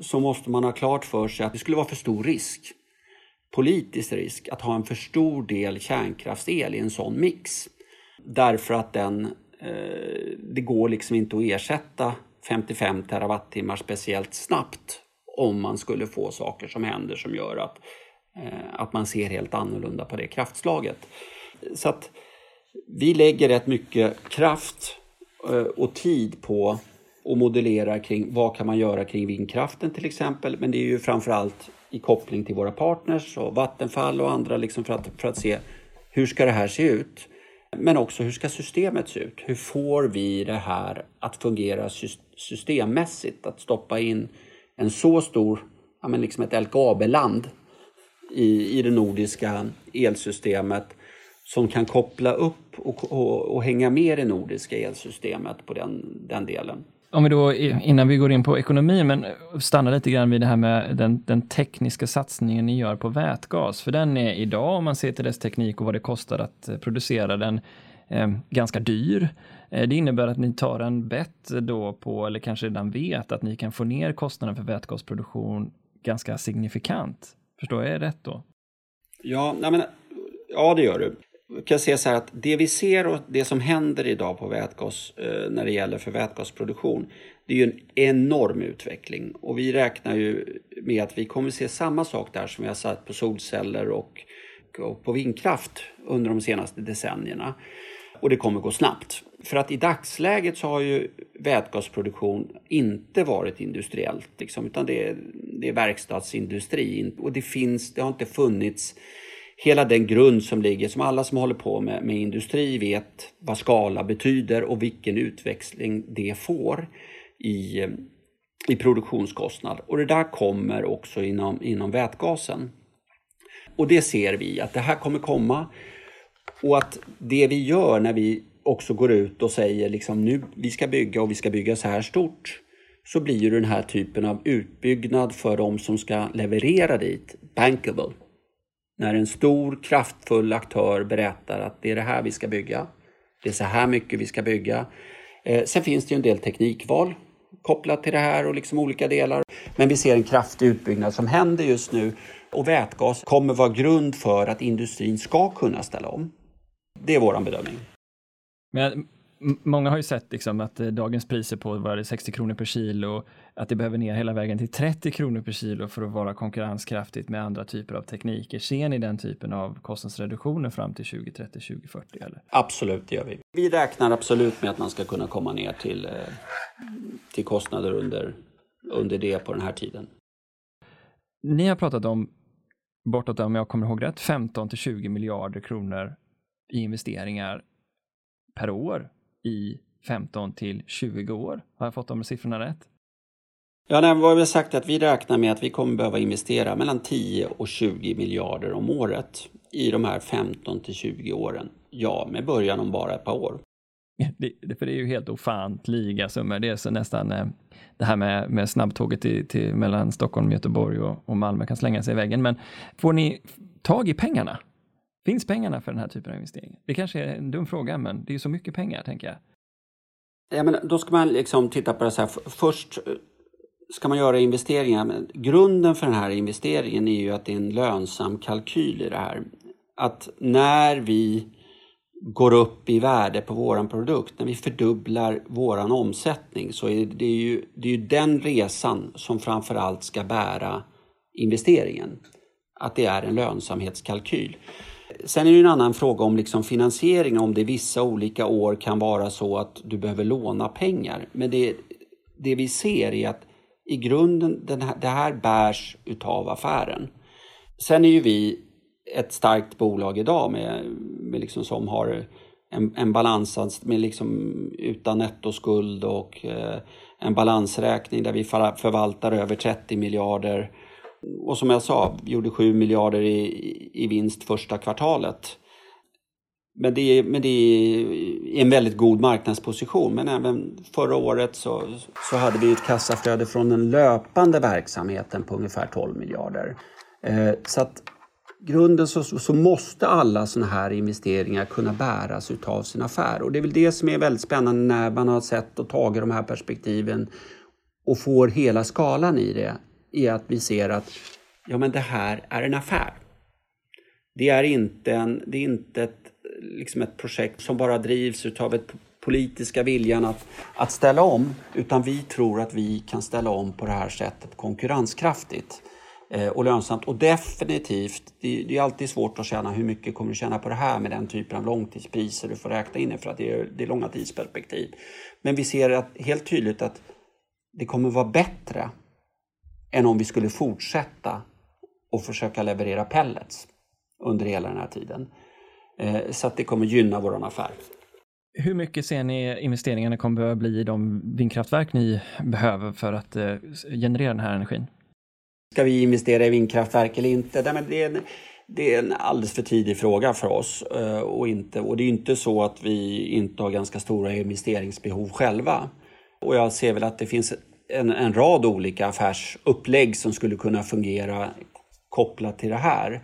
så måste man ha klart för sig att det skulle vara för stor risk, politisk risk, att ha en för stor del kärnkraftsel i en sån mix. Därför att den, eh, det går liksom inte att ersätta 55 terawattimmar speciellt snabbt om man skulle få saker som händer som gör att, eh, att man ser helt annorlunda på det kraftslaget. Så att vi lägger rätt mycket kraft eh, och tid på att modellera kring vad kan man göra kring vindkraften till exempel. Men det är ju framförallt i koppling till våra partners och Vattenfall och andra liksom för, att, för att se hur ska det här se ut? Men också hur ska systemet se ut? Hur får vi det här att fungera systemmässigt? Att stoppa in en så stor, ja men liksom ett LKAB-land i, i det nordiska elsystemet som kan koppla upp och, och, och hänga med i det nordiska elsystemet på den, den delen. Om vi då, innan vi går in på ekonomi, men stannar lite grann vid det här med den, den, tekniska satsningen ni gör på vätgas. För den är idag, om man ser till dess teknik och vad det kostar att eh, producera den, eh, ganska dyr. Eh, det innebär att ni tar en bett då på, eller kanske redan vet, att ni kan få ner kostnaden för vätgasproduktion ganska signifikant. Förstår jag rätt då? Ja, nej men, ja det gör du kan säga så här att det vi ser och det som händer idag på vätgas eh, när det gäller för vätgasproduktion, det är ju en enorm utveckling och vi räknar ju med att vi kommer se samma sak där som vi har sett på solceller och, och på vindkraft under de senaste decennierna. Och det kommer gå snabbt. För att i dagsläget så har ju vätgasproduktion inte varit industriellt, liksom, utan det är, det är verkstadsindustri och det finns, det har inte funnits hela den grund som ligger, som alla som håller på med, med industri vet vad skala betyder och vilken utväxling det får i, i produktionskostnad. Och det där kommer också inom, inom vätgasen. Och det ser vi att det här kommer komma och att det vi gör när vi också går ut och säger liksom nu vi ska bygga och vi ska bygga så här stort så blir ju den här typen av utbyggnad för de som ska leverera dit bankable när en stor kraftfull aktör berättar att det är det här vi ska bygga. Det är så här mycket vi ska bygga. Eh, sen finns det ju en del teknikval kopplat till det här och liksom olika delar. Men vi ser en kraftig utbyggnad som händer just nu och vätgas kommer vara grund för att industrin ska kunna ställa om. Det är vår bedömning. Men Många har ju sett liksom att eh, dagens priser på var det 60 kronor per kilo, att det behöver ner hela vägen till 30 kronor per kilo för att vara konkurrenskraftigt med andra typer av tekniker. Ser ni den typen av kostnadsreduktioner fram till 2030, 2040? Eller? Absolut, det gör vi. Vi räknar absolut med att man ska kunna komma ner till, eh, till kostnader under, under det på den här tiden. Ni har pratat om bortåt, om jag kommer ihåg rätt, 15 till 20 miljarder kronor i investeringar per år i 15 till 20 år. Har jag fått de siffrorna rätt? Ja, nej, vad vi har sagt är att vi räknar med att vi kommer behöva investera mellan 10 och 20 miljarder om året i de här 15 till 20 åren. Ja, med början om bara ett par år. Det, för det är ju helt ofantliga summor. Det är så nästan eh, det här med, med snabbtåget till, till, mellan Stockholm, Göteborg och, och Malmö kan slänga sig i väggen. Men får ni tag i pengarna? Finns pengarna för den här typen av investering? Det kanske är en dum fråga, men det är ju så mycket pengar, tänker jag. Ja, men då ska man liksom titta på det så här. Först eh, ska man göra investeringar. Men grunden för den här investeringen är ju att det är en lönsam kalkyl i det här. Att när vi går upp i värde på våran produkt, när vi fördubblar våran omsättning så är det ju, det är ju den resan som framför allt ska bära investeringen. Att det är en lönsamhetskalkyl. Sen är det en annan fråga om liksom finansiering, om det vissa olika år kan vara så att du behöver låna pengar. Men det, det vi ser är att i grunden, den här, det här bärs utav affären. Sen är ju vi ett starkt bolag idag med, med liksom som har en, en balans med liksom utan nettoskuld och eh, en balansräkning där vi förvaltar över 30 miljarder och som jag sa, vi gjorde 7 miljarder i, i vinst första kvartalet. Men det, är, men det är en väldigt god marknadsposition. Men även förra året så, så hade vi ett kassaflöde från den löpande verksamheten på ungefär 12 miljarder. Eh, så att grunden så, så måste alla sådana här investeringar kunna bäras utav sin affär. Och det är väl det som är väldigt spännande när man har sett och tagit de här perspektiven och får hela skalan i det. I att vi ser att ja, men det här är en affär. Det är inte, en, det är inte ett, liksom ett projekt som bara drivs utav ett politiska viljan att, att ställa om, utan vi tror att vi kan ställa om på det här sättet konkurrenskraftigt. Eh, och lönsamt. Och definitivt, det, är alltid svårt att känna hur mycket kommer du tjäna på det här med den typen av långtidspriser du får räkna in för att det är, det är långa tidsperspektiv. Men vi ser att, helt tydligt att det kommer vara bättre än om vi skulle fortsätta och försöka leverera pellets under hela den här tiden. Eh, så att det kommer gynna vår affär. Hur mycket ser ni investeringarna kommer behöva bli i de vindkraftverk ni behöver för att eh, generera den här energin? Ska vi investera i vindkraftverk eller inte? Nej, men det, är en, det är en alldeles för tidig fråga för oss. Eh, och, inte, och det är inte så att vi inte har ganska stora investeringsbehov själva. Och jag ser väl att det finns en, en rad olika affärsupplägg som skulle kunna fungera kopplat till det här.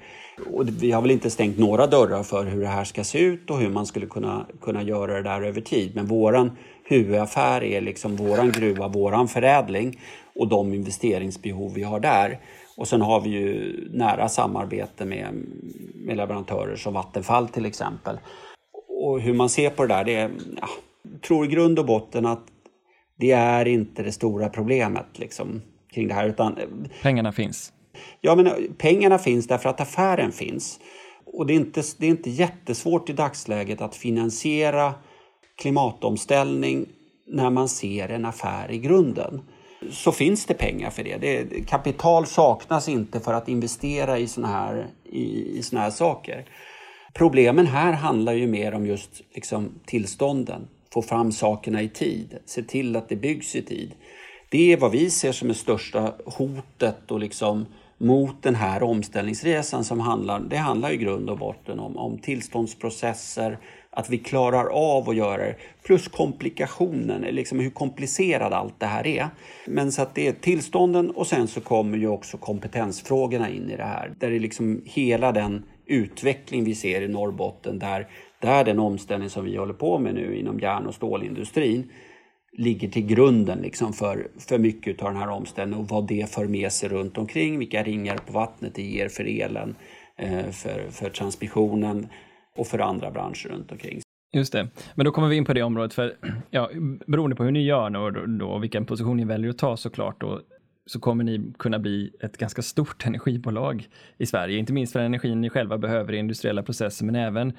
Och vi har väl inte stängt några dörrar för hur det här ska se ut och hur man skulle kunna, kunna göra det där över tid. Men våran huvudaffär är liksom våran gruva, våran förädling och de investeringsbehov vi har där. Och sen har vi ju nära samarbete med, med leverantörer som Vattenfall till exempel. Och hur man ser på det där, det är, ja, tror i grund och botten att det är inte det stora problemet liksom, kring det här. Utan, pengarna finns? Ja, men pengarna finns därför att affären finns. Och det är inte, det är inte jättesvårt i dagsläget att finansiera klimatomställning när man ser en affär i grunden så finns det pengar för det. det kapital saknas inte för att investera i såna här, i, i såna här saker. Problemen här handlar ju mer om just liksom, tillstånden, få fram sakerna i tid, se till att det byggs i tid. Det är vad vi ser som det största hotet och liksom mot den här omställningsresan som handlar, det handlar i grund och botten om, om tillståndsprocesser, att vi klarar av att göra det. Plus komplikationen, liksom hur komplicerat allt det här är. Men så att det är tillstånden och sen så kommer ju också kompetensfrågorna in i det här. Där det är liksom hela den utveckling vi ser i Norrbotten där, där den omställning som vi håller på med nu inom järn och stålindustrin ligger till grunden liksom för, för mycket av den här omställningen och vad det för med sig runt omkring, vilka ringar på vattnet det ger för elen, eh, för, för transmissionen och för andra branscher runt omkring. Just det, men då kommer vi in på det området, för ja, beroende på hur ni gör nu då, då, och vilken position ni väljer att ta såklart, då, så kommer ni kunna bli ett ganska stort energibolag i Sverige, inte minst för energin ni själva behöver i industriella processer, men även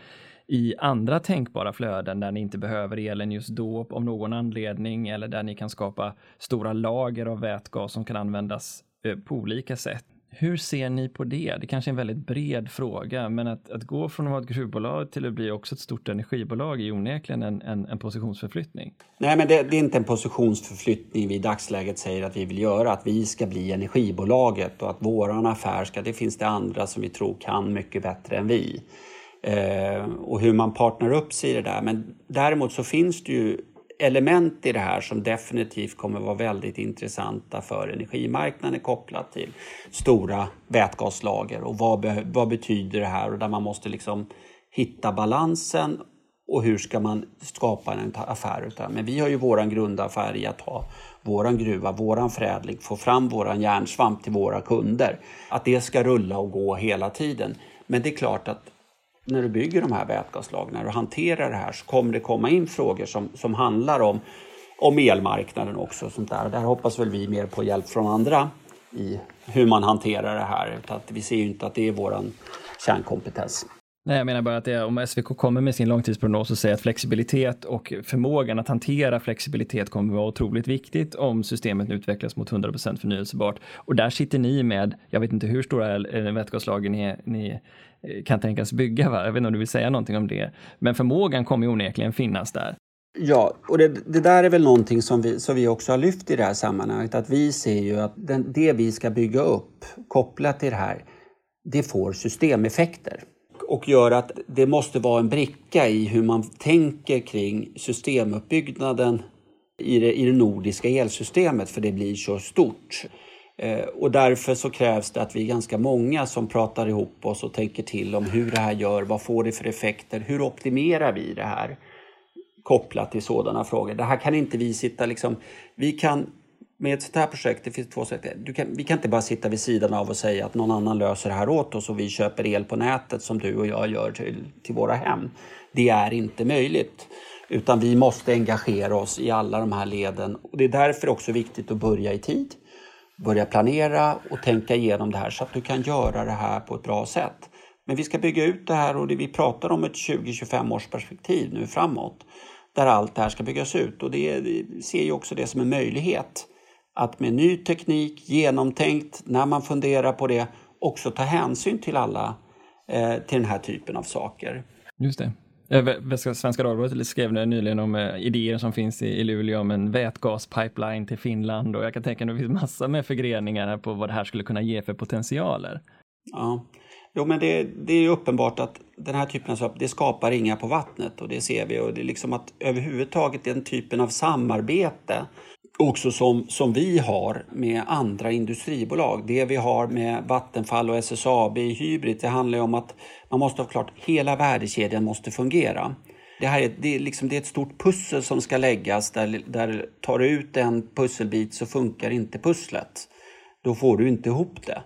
i andra tänkbara flöden där ni inte behöver elen just då av någon anledning eller där ni kan skapa stora lager av vätgas som kan användas eh, på olika sätt. Hur ser ni på det? Det kanske är en väldigt bred fråga, men att, att gå från att vara ett gruvbolag till att bli också ett stort energibolag är onekligen en, en, en positionsförflyttning. Nej, men det, det, är inte en positionsförflyttning vi i dagsläget säger att vi vill göra, att vi ska bli energibolaget och att våran affär ska, det finns det andra som vi tror kan mycket bättre än vi. Eh, och hur man partner upp sig i det där. Men däremot så finns det ju element i det här som definitivt kommer vara väldigt intressanta för energimarknaden kopplat till stora vätgaslager och vad, vad betyder det här och där man måste liksom hitta balansen och hur ska man skapa en affär utav Men vi har ju våran grundaffär i att ha våran gruva, våran förädling, få fram våran järnsvamp till våra kunder. Att det ska rulla och gå hela tiden. Men det är klart att när du bygger de här vätgaslagren, när du hanterar det här så kommer det komma in frågor som, som handlar om, om elmarknaden också. Sånt där. där hoppas väl vi mer på hjälp från andra i hur man hanterar det här. Att vi ser ju inte att det är vår kärnkompetens. Nej, jag menar bara att det, om SVK kommer med sin långtidsprognos och säger att flexibilitet och förmågan att hantera flexibilitet kommer att vara otroligt viktigt om systemet utvecklas mot 100% förnyelsebart. Och där sitter ni med, jag vet inte hur stora eh, vätgaslager ni, ni Eh, kan tänkas bygga. Va? Jag vet inte om du vill säga någonting om det. Men förmågan kommer onekligen finnas där. Ja, och det, det, där är väl någonting som vi, som vi också har lyft i det här sammanhanget. Att vi ser ju att den, det vi ska bygga upp kopplat till det här, det får systemeffekter. Och gör att det måste vara en bricka i hur man tänker kring systemuppbyggnaden i det, i det nordiska elsystemet, för det blir så stort. Eh, och därför så krävs det att vi är ganska många som pratar ihop oss och tänker till om hur det här gör, vad får det för effekter, hur optimerar vi det här? kopplat till sådana frågor. Det här kan inte vi sitta liksom, vi kan med ett sånt här projekt, det finns två sätt. Kan, vi kan inte bara sitta vid sidan av och säga att någon annan löser det här åt oss och vi köper el på nätet som du och jag gör till, till våra hem. Det är inte möjligt. Utan vi måste engagera oss i alla de här leden. Och det är därför också viktigt att börja i tid. Börja planera och tänka igenom det här så att du kan göra det här på ett bra sätt. Men vi ska bygga ut det här och det vi pratar om ett 20-25 års perspektiv nu framåt där allt det här ska byggas ut. Och det, ser ju också det som en möjlighet att med ny teknik, genomtänkt, när man funderar på det, också ta hänsyn till alla, eh, till den här typen av saker. Just det. Eh, Svenska Dagbladet skrev nyligen om eh, idéer som finns i Luleå om en vätgaspipeline till Finland och jag kan tänka mig att det finns massor med förgreningar på vad det här skulle kunna ge för potentialer. Ja, Jo, men det, det är uppenbart att den här typen av saker, det skapar ringar på vattnet och det ser vi. Och det är liksom att överhuvudtaget den typen av samarbete också som, som vi har med andra industribolag. Det vi har med Vattenfall och SSAB i Hybrid, det handlar om att man måste ha klart hela värdekedjan måste fungera. Det här är, det är, liksom, det är ett stort pussel som ska läggas där, där tar du ut en pusselbit så funkar inte pusslet. Då får du inte ihop det.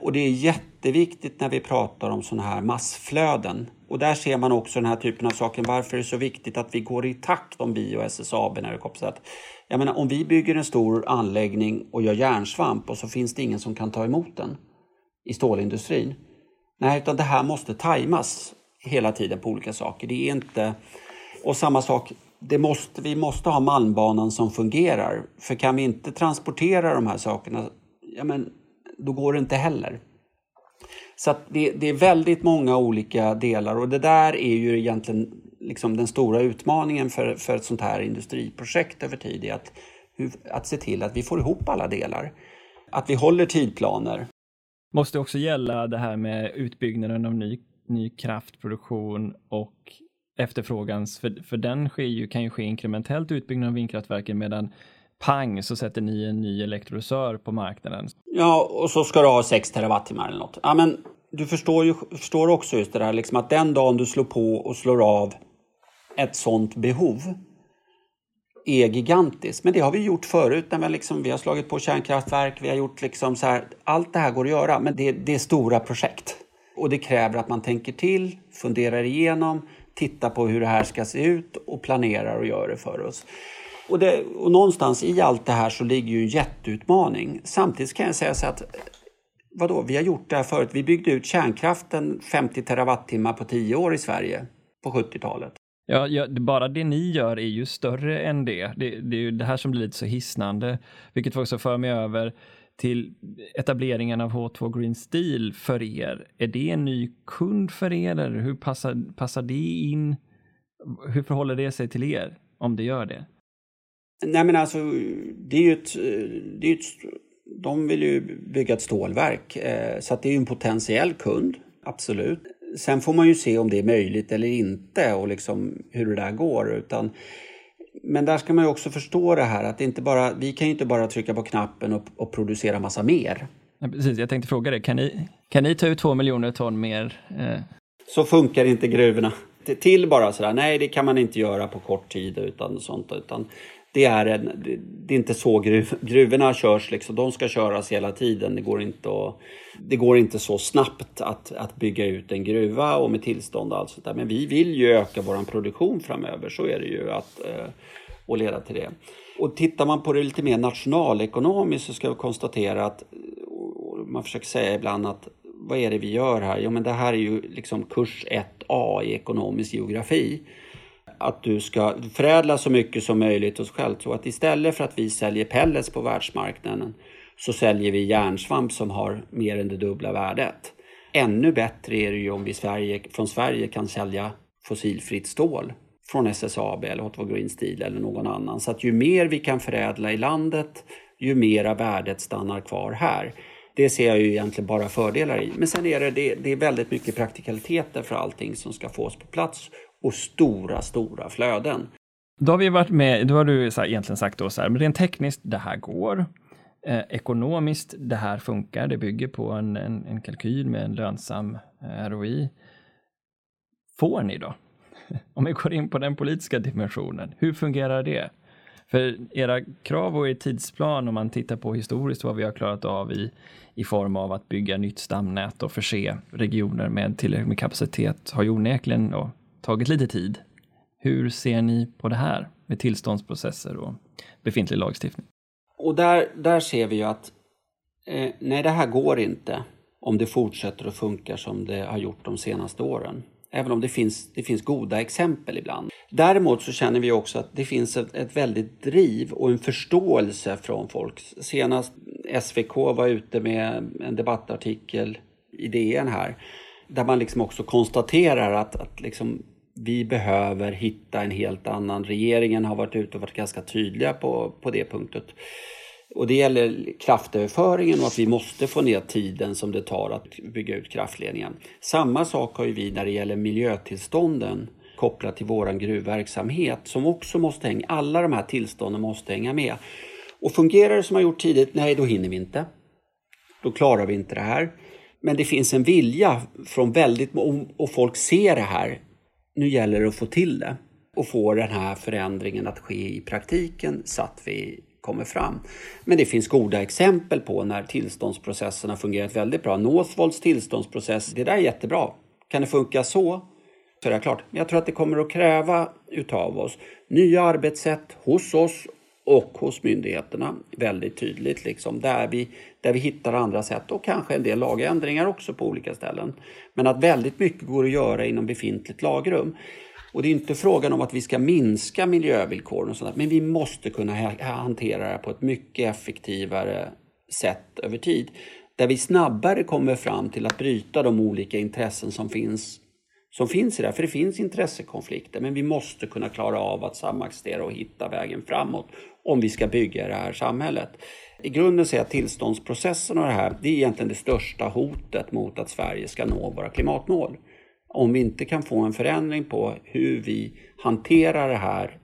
Och det är jätteviktigt när vi pratar om sådana här massflöden. Och där ser man också den här typen av saker. Varför är det så viktigt att vi går i takt om vi och SSAB när det kopplas till att jag menar, om vi bygger en stor anläggning och gör järnsvamp och så finns det ingen som kan ta emot den i stålindustrin. Nej, utan det här måste tajmas hela tiden på olika saker. Det är inte... Och samma sak, det måste, vi måste ha Malmbanan som fungerar. För kan vi inte transportera de här sakerna, ja men då går det inte heller. Så det, det, är väldigt många olika delar och det där är ju egentligen liksom den stora utmaningen för, för ett sånt här industriprojekt över tid. Är att, att se till att vi får ihop alla delar. Att vi håller tidplaner. Måste också gälla det här med utbyggnaden av ny, ny kraftproduktion och efterfrågans, för, för den sker ju, kan ju ske inkrementellt utbyggnad av vindkraftverken medan pang så sätter ni en ny elektrolysör på marknaden. Ja, och så ska du ha 6 terawattimmar eller något. Ja, men du förstår ju förstår också just det där liksom att den dagen du slår på och slår av ett sådant behov är gigantiskt. Men det har vi gjort förut när vi, liksom, vi har slagit på kärnkraftverk, vi har gjort liksom så här, allt det här går att göra, men det, det är stora projekt. Och det kräver att man tänker till, funderar igenom, tittar på hur det här ska se ut och planerar och gör det för oss. Och, det, och någonstans i allt det här så ligger ju en jätteutmaning. Samtidigt kan jag säga så att vadå, vi har gjort det här förut. Vi byggde ut kärnkraften 50 terawattimmar på 10 år i Sverige på 70-talet. Ja, ja, bara det ni gör är ju större än det. det. Det är ju det här som blir lite så hisnande, vilket också för mig över till etableringen av H2 Green Steel för er. Är det en ny kund för er? Eller hur passar, passar det in? Hur förhåller det sig till er om det gör det? Nej men alltså, det är ju ett, det är ett de vill ju bygga ett stålverk eh, så att det är ju en potentiell kund, absolut. Sen får man ju se om det är möjligt eller inte och liksom hur det där går. Utan, men där ska man ju också förstå det här att det inte bara, vi kan ju inte bara trycka på knappen och, och producera massa mer. Ja, precis, jag tänkte fråga det. Kan ni, kan ni ta ut två miljoner ton mer? Eh? Så funkar inte gruvorna. Till bara sådär, nej det kan man inte göra på kort tid utan sånt. Utan det är, en, det är inte så gruv, gruvorna körs, liksom. de ska köras hela tiden. Det går inte, att, det går inte så snabbt att, att bygga ut en gruva och med tillstånd och allt sånt där. Men vi vill ju öka vår produktion framöver, så är det ju, att, eh, och leda till det. Och tittar man på det lite mer nationalekonomiskt så ska vi konstatera att, man försöker säga ibland att vad är det vi gör här? Jo men det här är ju liksom kurs 1A i ekonomisk geografi att du ska förädla så mycket som möjligt hos själv. Så att istället för att vi säljer pellets på världsmarknaden så säljer vi järnsvamp som har mer än det dubbla värdet. Ännu bättre är det ju om vi Sverige, från Sverige kan sälja fossilfritt stål från SSAB eller Hotwood Green Steel eller någon annan. Så att ju mer vi kan förädla i landet, ju mera värdet stannar kvar här. Det ser jag ju egentligen bara fördelar i. Men sen är det, det, det är väldigt mycket praktikaliteter för allting som ska fås på plats och stora, stora flöden. Då har vi varit med, då har du så här, egentligen sagt då så här, men rent tekniskt, det här går. Eh, ekonomiskt, det här funkar, det bygger på en, en, en kalkyl med en lönsam eh, ROI. Får ni då? Om vi går in på den politiska dimensionen, hur fungerar det? För era krav och er tidsplan, om man tittar på historiskt vad vi har klarat av i, i form av att bygga nytt stamnät och förse regioner med tillräckligt med kapacitet, har ju onekligen då, tagit lite tid. Hur ser ni på det här med tillståndsprocesser och befintlig lagstiftning? Och där, där ser vi ju att eh, nej, det här går inte om det fortsätter att funka som det har gjort de senaste åren. Även om det finns, det finns goda exempel ibland. Däremot så känner vi också att det finns ett, ett väldigt driv och en förståelse från folk. Senast SVK var ute med en debattartikel i DN här där man liksom också konstaterar att, att liksom vi behöver hitta en helt annan. Regeringen har varit ute och varit ganska tydliga på, på det punktet. Och det gäller kraftöverföringen och att vi måste få ner tiden som det tar att bygga ut kraftledningen. Samma sak har ju vi när det gäller miljötillstånden kopplat till våran gruvverksamhet som också måste hänga, alla de här tillstånden måste hänga med. Och fungerar det som har gjort tidigt, nej då hinner vi inte. Då klarar vi inte det här. Men det finns en vilja från väldigt och folk ser det här. Nu gäller det att få till det och få den här förändringen att ske i praktiken så att vi kommer fram. Men det finns goda exempel på när tillståndsprocessen har fungerat väldigt bra. Northvolts tillståndsprocess, det där är jättebra. Kan det funka så? Så är det klart. Men jag tror att det kommer att kräva utav oss nya arbetssätt hos oss och hos myndigheterna väldigt tydligt. Liksom, där, vi, där vi hittar andra sätt och kanske en del lagändringar också på olika ställen. Men att väldigt mycket går att göra inom befintligt lagrum. Och det är inte frågan om att vi ska minska miljövillkoren och sånt, men vi måste kunna hantera det på ett mycket effektivare sätt över tid. Där vi snabbare kommer fram till att bryta de olika intressen som finns som finns i det här. För det finns intressekonflikter, men vi måste kunna klara av att samexistera och hitta vägen framåt om vi ska bygga det här samhället. I grunden ser jag att tillståndsprocessen och det här, det är egentligen det största hotet mot att Sverige ska nå våra klimatmål om vi inte kan få en förändring på hur vi hanterar den här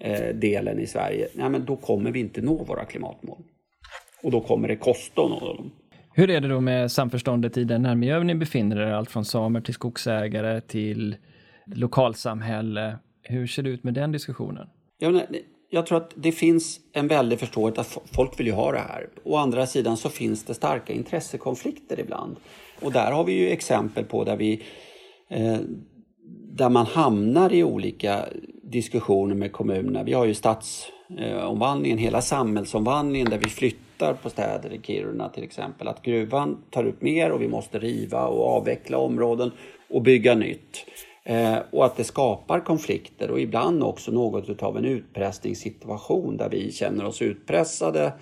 eh, delen i Sverige, ja, men då kommer vi inte nå våra klimatmål. Och då kommer det kosta att nå dem. Hur är det då med samförståndet i den närmiljö ni befinner er, allt från samer till skogsägare till lokalsamhälle? Hur ser det ut med den diskussionen? Jag, jag tror att det finns en väldig förståelse att folk vill ju ha det här. Å andra sidan så finns det starka intressekonflikter ibland. Och där har vi ju exempel på där vi Eh, där man hamnar i olika diskussioner med kommunerna. Vi har ju stadsomvandlingen, hela samhällsomvandlingen där vi flyttar på städer i Kiruna till exempel. Att gruvan tar upp mer och vi måste riva och avveckla områden och bygga nytt. Eh, och att det skapar konflikter och ibland också något av en utpressningssituation där vi känner oss utpressade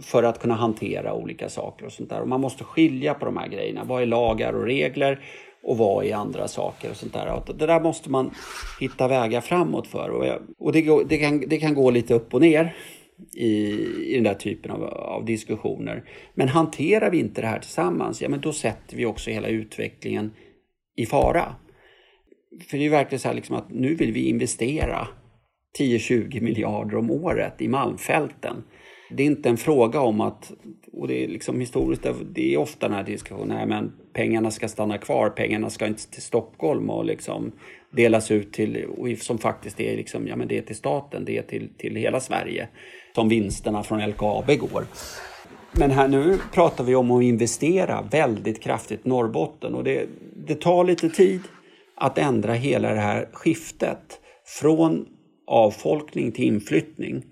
för att kunna hantera olika saker och sånt där. Och man måste skilja på de här grejerna. Vad är lagar och regler och vad i andra saker och sånt där. Och det där måste man hitta vägar framåt för. Och, och det, det, kan, det kan gå lite upp och ner i, i den där typen av, av, diskussioner. Men hanterar vi inte det här tillsammans, ja men då sätter vi också hela utvecklingen i fara. För det är ju verkligen så här liksom att nu vill vi investera 10-20 miljarder om året i malmfälten. Det är inte en fråga om att, och det är liksom historiskt, det är ofta den här diskussionen, men pengarna ska stanna kvar, pengarna ska inte till Stockholm och liksom delas ut till, som faktiskt är liksom, ja men det är till staten, det är till, till hela Sverige, som vinsterna från LKAB går. Men här nu pratar vi om att investera väldigt kraftigt i Norrbotten och det, det tar lite tid att ändra hela det här skiftet från avfolkning till inflyttning.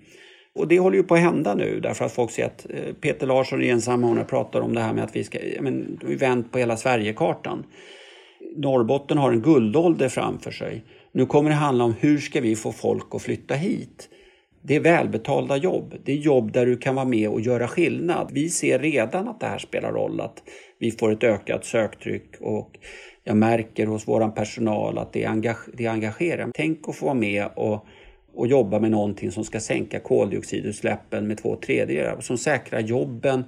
Och det håller ju på att hända nu därför att folk ser att eh, Peter Larsson i Ensamordnare pratar om det här med att vi ska, men, vi vänt på hela Sverigekartan. Norrbotten har en guldålder framför sig. Nu kommer det handla om hur ska vi få folk att flytta hit? Det är välbetalda jobb. Det är jobb där du kan vara med och göra skillnad. Vi ser redan att det här spelar roll, att vi får ett ökat söktryck och jag märker hos vår personal att det, engage, det engagerar. Tänk att få vara med och, och jobba med någonting som ska sänka koldioxidutsläppen med två tredjedelar, som säkrar jobben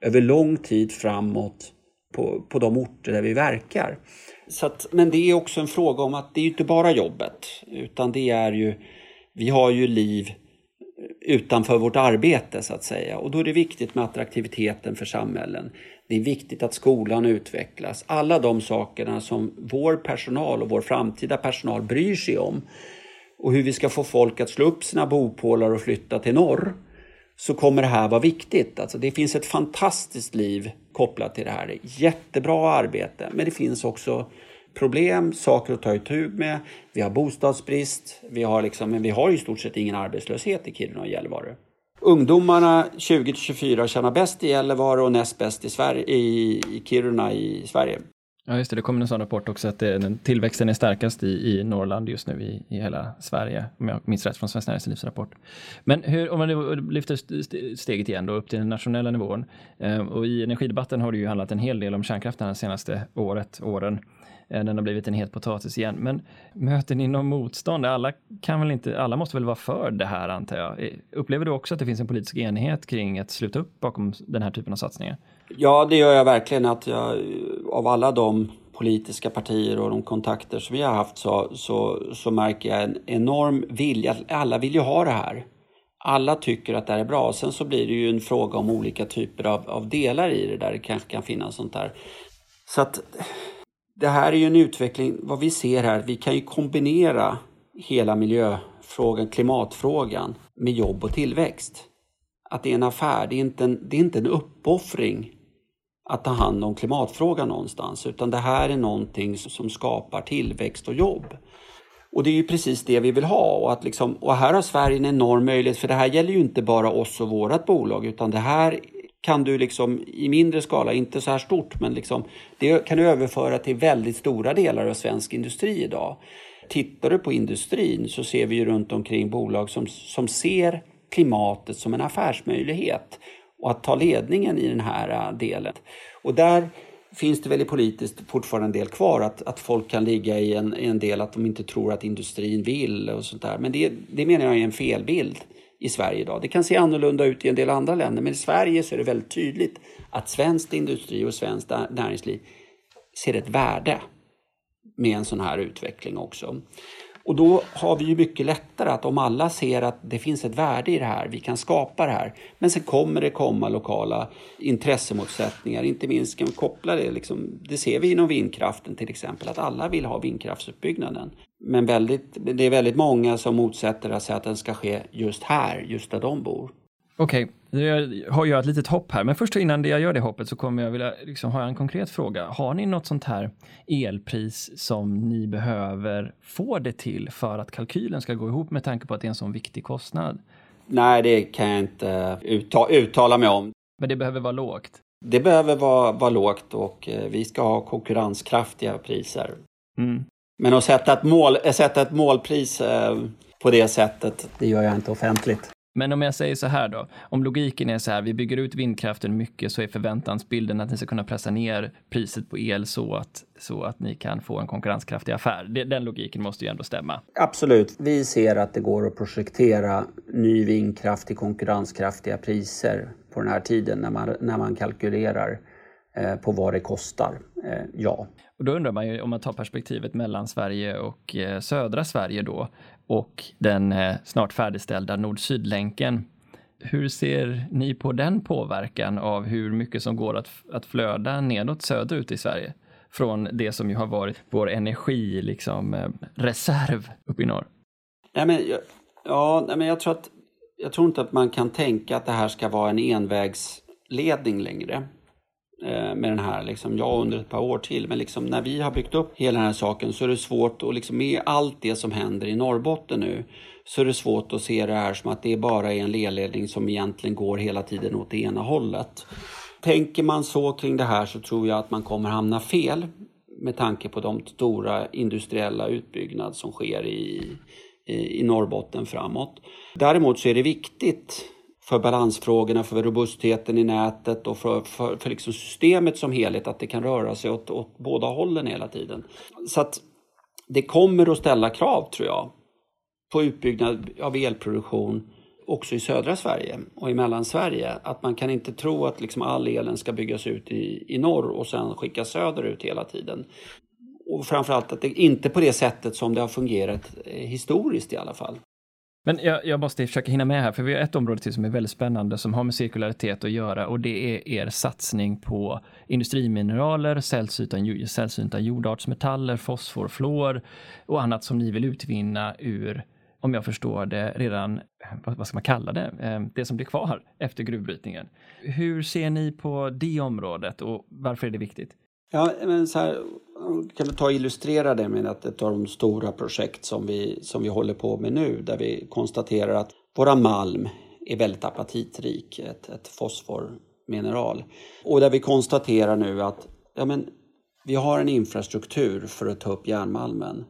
över lång tid framåt på, på de orter där vi verkar. Så att, men det är också en fråga om att det är inte bara jobbet, utan det är ju, vi har ju liv utanför vårt arbete så att säga. Och då är det viktigt med attraktiviteten för samhällen. Det är viktigt att skolan utvecklas. Alla de sakerna som vår personal och vår framtida personal bryr sig om och hur vi ska få folk att slå upp sina bopålar och flytta till norr så kommer det här vara viktigt. Alltså det finns ett fantastiskt liv kopplat till det här. Jättebra arbete, men det finns också problem, saker att ta itu med. Vi har bostadsbrist, vi har, liksom, men vi har i stort sett ingen arbetslöshet i Kiruna och Gällivare. Ungdomarna 20 24 tjänar bäst i Gällivare och näst bäst i, Sverige, i, i Kiruna i Sverige. Ja, just det. Det kommer en sån rapport också att det, den, tillväxten är starkast i, i Norrland just nu i, i hela Sverige, om jag minns rätt från Svenskt Näringslivs rapport. Men hur, om man lyfter steget igen då upp till den nationella nivån eh, och i energidebatten har det ju handlat en hel del om kärnkraften det senaste året, åren. Eh, den har blivit en het potatis igen. Men möter ni någon motstånd? Alla, kan väl inte, alla måste väl vara för det här antar jag. Eh, upplever du också att det finns en politisk enighet kring att sluta upp bakom den här typen av satsningar? Ja, det gör jag verkligen. Att jag, av alla de politiska partier och de kontakter som vi har haft så, så, så märker jag en enorm vilja. Alla vill ju ha det här. Alla tycker att det här är bra. Sen så blir det ju en fråga om olika typer av, av delar i det där det kanske kan finnas sånt där. Så att det här är ju en utveckling, vad vi ser här, vi kan ju kombinera hela miljöfrågan, klimatfrågan med jobb och tillväxt. Att det är en affär, det är inte en, det är inte en uppoffring att ta hand om klimatfrågan någonstans, utan det här är någonting som skapar tillväxt och jobb. Och det är ju precis det vi vill ha. Och, att liksom, och här har Sverige en enorm möjlighet, för det här gäller ju inte bara oss och vårt bolag, utan det här kan du liksom i mindre skala, inte så här stort, men liksom, det kan du överföra till väldigt stora delar av svensk industri idag. Tittar du på industrin så ser vi ju runt omkring bolag som, som ser klimatet som en affärsmöjlighet och att ta ledningen i den här äh, delen. Och där finns det väl i politiskt fortfarande en del kvar, att, att folk kan ligga i en, i en del att de inte tror att industrin vill och sånt där. Men det, det menar jag är en felbild i Sverige idag. Det kan se annorlunda ut i en del andra länder, men i Sverige så är det väldigt tydligt att svensk industri och svenskt näringsliv ser ett värde med en sån här utveckling också. Och då har vi ju mycket lättare att om alla ser att det finns ett värde i det här, vi kan skapa det här. Men sen kommer det komma lokala intressemotsättningar, inte minst kan vi koppla det, liksom, det ser vi inom vindkraften till exempel, att alla vill ha vindkraftsutbyggnaden. Men väldigt, det är väldigt många som motsätter sig att den ska ske just här, just där de bor. Okej, okay. jag har jag ett litet hopp här, men först innan jag gör det hoppet så kommer jag vilja liksom ha en konkret fråga. Har ni något sånt här elpris som ni behöver få det till för att kalkylen ska gå ihop med tanke på att det är en sån viktig kostnad? Nej, det kan jag inte uttala, uttala mig om. Men det behöver vara lågt? Det behöver vara, vara lågt och eh, vi ska ha konkurrenskraftiga priser. Mm. Men att sätta ett, mål, sätta ett målpris eh, på det sättet, det gör jag inte offentligt. Men om jag säger så här då, om logiken är så här, vi bygger ut vindkraften mycket så är förväntansbilden att ni ska kunna pressa ner priset på el så att, så att ni kan få en konkurrenskraftig affär. Den logiken måste ju ändå stämma. Absolut. Vi ser att det går att projektera ny vindkraft till konkurrenskraftiga priser på den här tiden när man, när man kalkylerar eh, på vad det kostar. Eh, ja. Och då undrar man ju om man tar perspektivet mellan Sverige och eh, södra Sverige då och den eh, snart färdigställda nord-syd-länken. Hur ser ni på den påverkan av hur mycket som går att, att flöda nedåt söderut i Sverige? Från det som ju har varit vår energi, liksom, eh, reserv uppe i norr. Nej, men, ja, nej, men jag tror att jag tror inte att man kan tänka att det här ska vara en envägsledning längre. Eh, med den här, liksom, ja under ett par år till. Men liksom, när vi har byggt upp hela den här saken så är det svårt att liksom, med allt det som händer i Norrbotten nu så är det svårt att se det här som att det bara är en ledledning som egentligen går hela tiden åt det ena hållet. Tänker man så kring det här så tror jag att man kommer hamna fel med tanke på de stora industriella utbyggnad som sker i, i, i Norrbotten framåt. Däremot så är det viktigt för balansfrågorna, för robustheten i nätet och för, för, för liksom systemet som helhet, att det kan röra sig åt, åt båda hållen hela tiden. Så att det kommer att ställa krav, tror jag, på utbyggnad av elproduktion också i södra Sverige och i Mellansverige. Att man kan inte tro att liksom all elen ska byggas ut i, i norr och sen skickas söderut hela tiden. Och framförallt att det inte på det sättet som det har fungerat eh, historiskt i alla fall. Men jag, jag, måste försöka hinna med här, för vi har ett område till som är väldigt spännande som har med cirkularitet att göra och det är er satsning på industrimineraler, sällsynta, sällsynta jordartsmetaller, fosfor, fluor och annat som ni vill utvinna ur, om jag förstår det, redan, vad ska man kalla det, eh, det som blir kvar efter gruvbrytningen. Hur ser ni på det området och varför är det viktigt? Ja, men så här, kan vi ta och illustrera det med att ett av de stora projekt som vi, som vi håller på med nu där vi konstaterar att våra malm är väldigt apatitrik, ett, ett fosformineral. Och där vi konstaterar nu att ja, men, vi har en infrastruktur för att ta upp järnmalmen.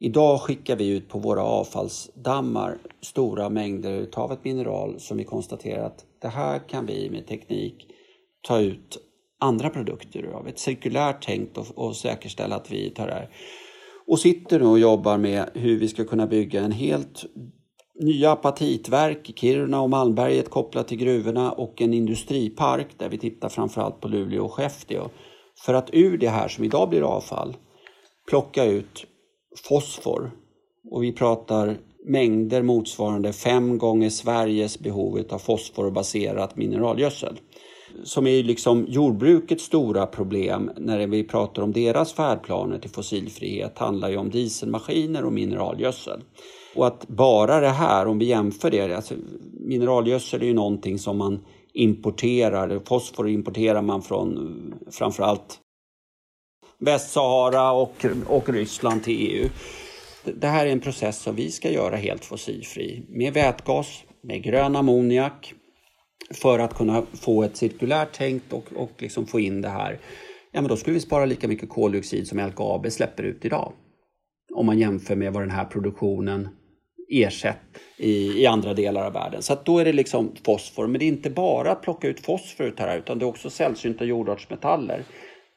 Idag skickar vi ut på våra avfallsdammar stora mängder av ett mineral som vi konstaterar att det här kan vi med teknik ta ut andra produkter av ett cirkulärt tänkt och, och säkerställa att vi tar det här. Och sitter nu och jobbar med hur vi ska kunna bygga en helt nya apatitverk i Kiruna och Malmberget kopplat till gruvorna och en industripark där vi tittar framförallt på Luleå och Skellefteå. För att ur det här som idag blir avfall plocka ut fosfor. Och vi pratar mängder motsvarande fem gånger Sveriges behov av fosforbaserat mineralgödsel som är liksom jordbrukets stora problem när vi pratar om deras färdplaner till fossilfrihet handlar ju om dieselmaskiner och mineralgödsel. Och att bara det här, om vi jämför det, alltså mineralgödsel är ju någonting som man importerar, fosfor importerar man från framförallt Västsahara och, och Ryssland till EU. Det här är en process som vi ska göra helt fossilfri med vätgas, med grön ammoniak, för att kunna få ett cirkulärt tänk och, och liksom få in det här, ja men då skulle vi spara lika mycket koldioxid som LKAB släpper ut idag. Om man jämför med vad den här produktionen ersätter i, i andra delar av världen. Så att då är det liksom fosfor. Men det är inte bara att plocka ut fosfor ut här utan det är också sällsynta jordartsmetaller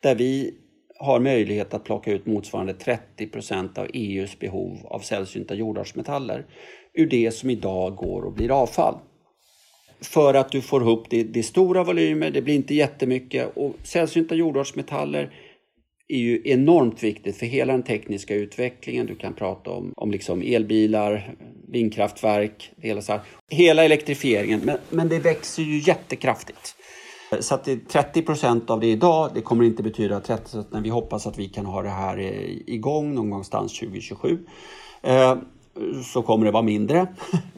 där vi har möjlighet att plocka ut motsvarande 30 procent av EUs behov av sällsynta jordartsmetaller ur det som idag går och blir avfall för att du får ihop det, det stora volymer, det blir inte jättemycket och sällsynta jordartsmetaller är ju enormt viktigt för hela den tekniska utvecklingen. Du kan prata om, om liksom elbilar, vindkraftverk, hela, så här. hela elektrifieringen. Men, men det växer ju jättekraftigt. Så att det är 30 procent av det idag, det kommer inte betyda 30 procent, men vi hoppas att vi kan ha det här igång någon gångstans 2027. Så kommer det vara mindre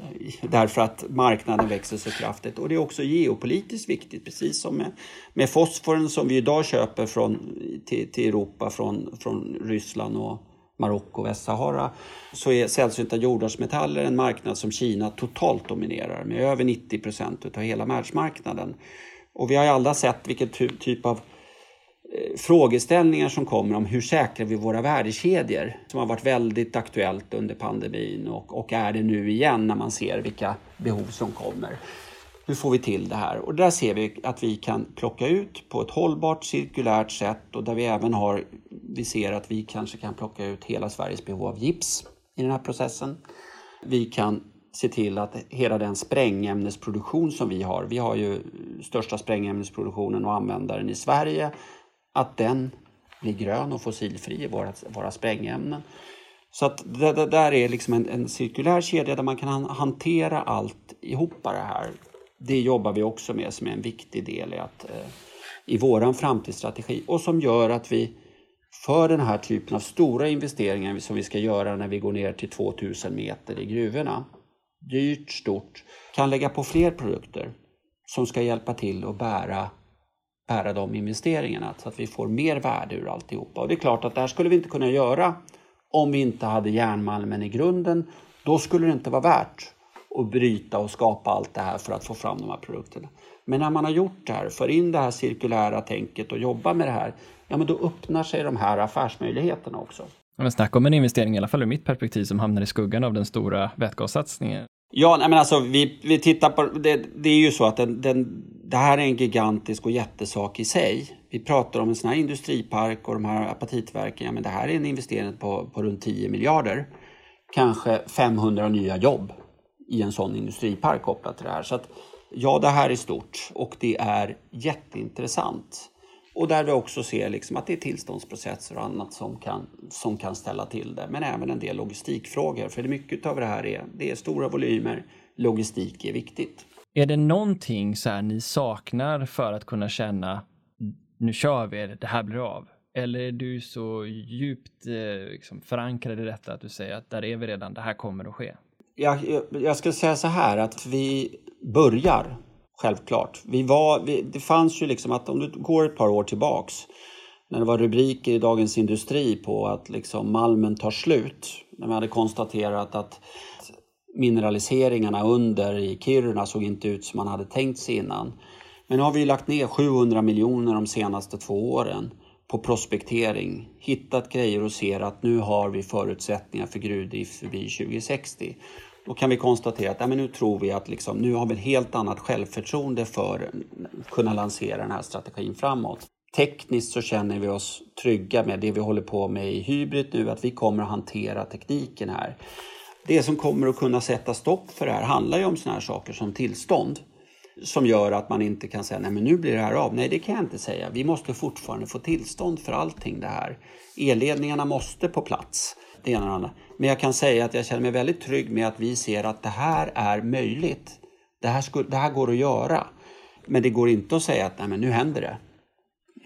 därför att marknaden växer så kraftigt. Och det är också geopolitiskt viktigt, precis som med, med fosforen som vi idag köper från, till, till Europa från, från Ryssland och Marocko och Västsahara så är sällsynta jordartsmetaller en marknad som Kina totalt dominerar med över 90 procent av hela världsmarknaden. Och vi har ju alla sett vilken typ av Eh, frågeställningar som kommer om hur säkrar vi våra värdekedjor som har varit väldigt aktuellt under pandemin och, och är det nu igen när man ser vilka behov som kommer. Hur får vi till det här? Och där ser vi att vi kan plocka ut på ett hållbart cirkulärt sätt och där vi även har, vi ser att vi kanske kan plocka ut hela Sveriges behov av gips i den här processen. Vi kan se till att hela den sprängämnesproduktion som vi har, vi har ju största sprängämnesproduktionen och användaren i Sverige att den blir grön och fossilfri i våra, våra sprängämnen. Så att det, det där är liksom en, en, cirkulär kedja där man kan hantera allt ihop det här. Det jobbar vi också med som är en viktig del i, att, eh, i våran framtidsstrategi och som gör att vi för den här typen av stora investeringar som vi ska göra när vi går ner till 2000 meter i gruvorna, dyrt, stort, kan lägga på fler produkter som ska hjälpa till att bära bära de investeringarna så att vi får mer värde ur alltihopa. Och det är klart att det här skulle vi inte kunna göra om vi inte hade järnmalmen i grunden. Då skulle det inte vara värt att bryta och skapa allt det här för att få fram de här produkterna. Men när man har gjort det här, för in det här cirkulära tänket och jobbar med det här, ja men då öppnar sig de här affärsmöjligheterna också. men snacka om en investering, i alla fall ur mitt perspektiv, som hamnar i skuggan av den stora vätgassatsningen. Ja, nej, men alltså vi, vi tittar på, det, det är ju så att den, den, det här är en gigantisk och jättesak i sig. Vi pratar om en sån här industripark och de här apatitverken, ja, men det här är en investering på, på runt 10 miljarder. Kanske 500 nya jobb i en sån industripark kopplat till det här. Så att, ja, det här är stort och det är jätteintressant. Och där vi också ser liksom att det är tillståndsprocesser och annat som kan, som kan ställa till det. Men även en del logistikfrågor. För det mycket av det här är, det är stora volymer. Logistik är viktigt. Är det någonting så här ni saknar för att kunna känna nu kör vi, det här blir av? Eller är du så djupt eh, liksom, förankrad i detta att du säger att där är vi redan, det här kommer att ske? Jag, jag, jag ska säga så här att vi börjar Självklart. Vi var, vi, det fanns ju liksom att om du går ett par år tillbaks när det var rubriker i Dagens Industri på att liksom Malmen tar slut. När man hade konstaterat att mineraliseringarna under i Kiruna såg inte ut som man hade tänkt sig innan. Men nu har vi lagt ner 700 miljoner de senaste två åren på prospektering, hittat grejer och ser att nu har vi förutsättningar för gruvdrift förbi 2060. Då kan vi konstatera att ja, men nu tror vi att liksom, nu har vi ett helt annat självförtroende för att kunna lansera den här strategin framåt. Tekniskt så känner vi oss trygga med det vi håller på med i Hybrid nu, att vi kommer att hantera tekniken här. Det som kommer att kunna sätta stopp för det här handlar ju om sådana här saker som tillstånd som gör att man inte kan säga nej men nu blir det här av. Nej det kan jag inte säga. Vi måste fortfarande få tillstånd för allting det här. Elledningarna måste på plats. Det ena och andra. Men jag kan säga att jag känner mig väldigt trygg med att vi ser att det här är möjligt. Det här, skulle, det här går att göra. Men det går inte att säga att nej men nu händer det.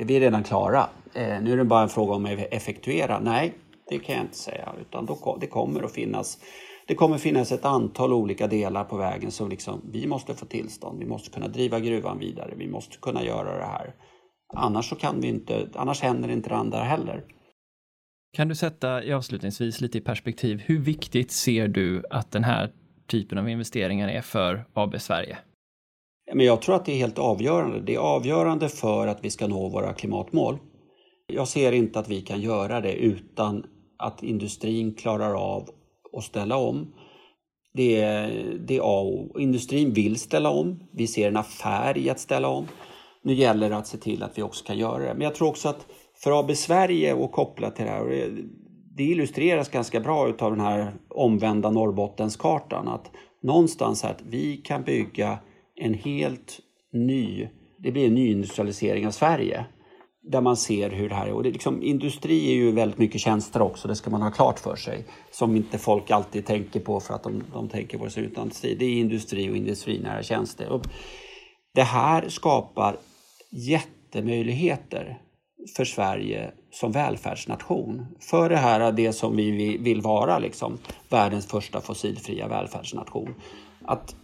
Vi är redan klara. Eh, nu är det bara en fråga om att effektuera. Nej, det kan jag inte säga. Utan då, det kommer att finnas det kommer finnas ett antal olika delar på vägen som liksom, vi måste få tillstånd. Vi måste kunna driva gruvan vidare. Vi måste kunna göra det här. Annars så kan vi inte, annars händer inte det andra heller. Kan du sätta avslutningsvis lite i perspektiv, hur viktigt ser du att den här typen av investeringar är för AB Sverige? Men jag tror att det är helt avgörande. Det är avgörande för att vi ska nå våra klimatmål. Jag ser inte att vi kan göra det utan att industrin klarar av och ställa om. Det är, det är A och Industrin vill ställa om. Vi ser en affär i att ställa om. Nu gäller det att se till att vi också kan göra det. Men jag tror också att för AB Sverige och kopplat till det här, det, illustreras ganska bra av den här omvända Norrbottenskartan, att någonstans att vi kan bygga en helt ny, det blir en ny industrialisering av Sverige där man ser hur det här är. Och det liksom, industri är ju väldigt mycket tjänster också, det ska man ha klart för sig. Som inte folk alltid tänker på för att de, de tänker på det som utan industri. Det är industri och industrinära tjänster. Och det här skapar jättemöjligheter för Sverige som välfärdsnation. För det här, det som vi vill vara, liksom, världens första fossilfria välfärdsnation. Att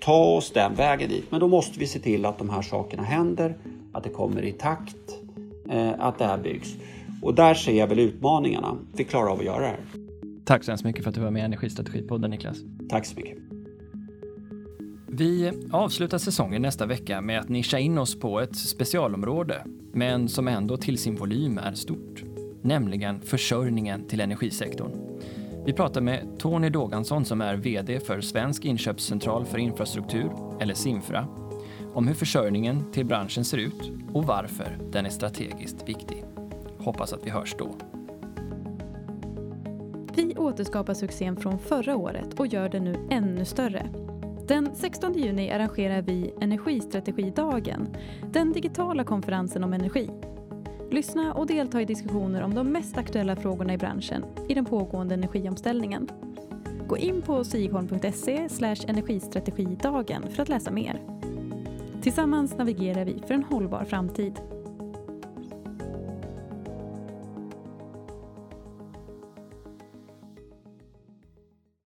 ta oss den vägen dit. Men då måste vi se till att de här sakerna händer, att det kommer i takt, att det här byggs. Och där ser jag väl utmaningarna. Vi klarar av att göra det här. Tack så hemskt mycket för att du var med i Energistrategipodden Niklas. Tack så mycket. Vi avslutar säsongen nästa vecka med att nischa in oss på ett specialområde, men som ändå till sin volym är stort, nämligen försörjningen till energisektorn. Vi pratar med Tony Dågansson som är VD för Svensk inköpscentral för infrastruktur, eller Simfra, om hur försörjningen till branschen ser ut och varför den är strategiskt viktig. Hoppas att vi hörs då. Vi återskapar succén från förra året och gör den nu ännu större den 16 juni arrangerar vi Energistrategidagen, den digitala konferensen om energi. Lyssna och delta i diskussioner om de mest aktuella frågorna i branschen i den pågående energiomställningen. Gå in på sigholm.se energistrategidagen för att läsa mer. Tillsammans navigerar vi för en hållbar framtid.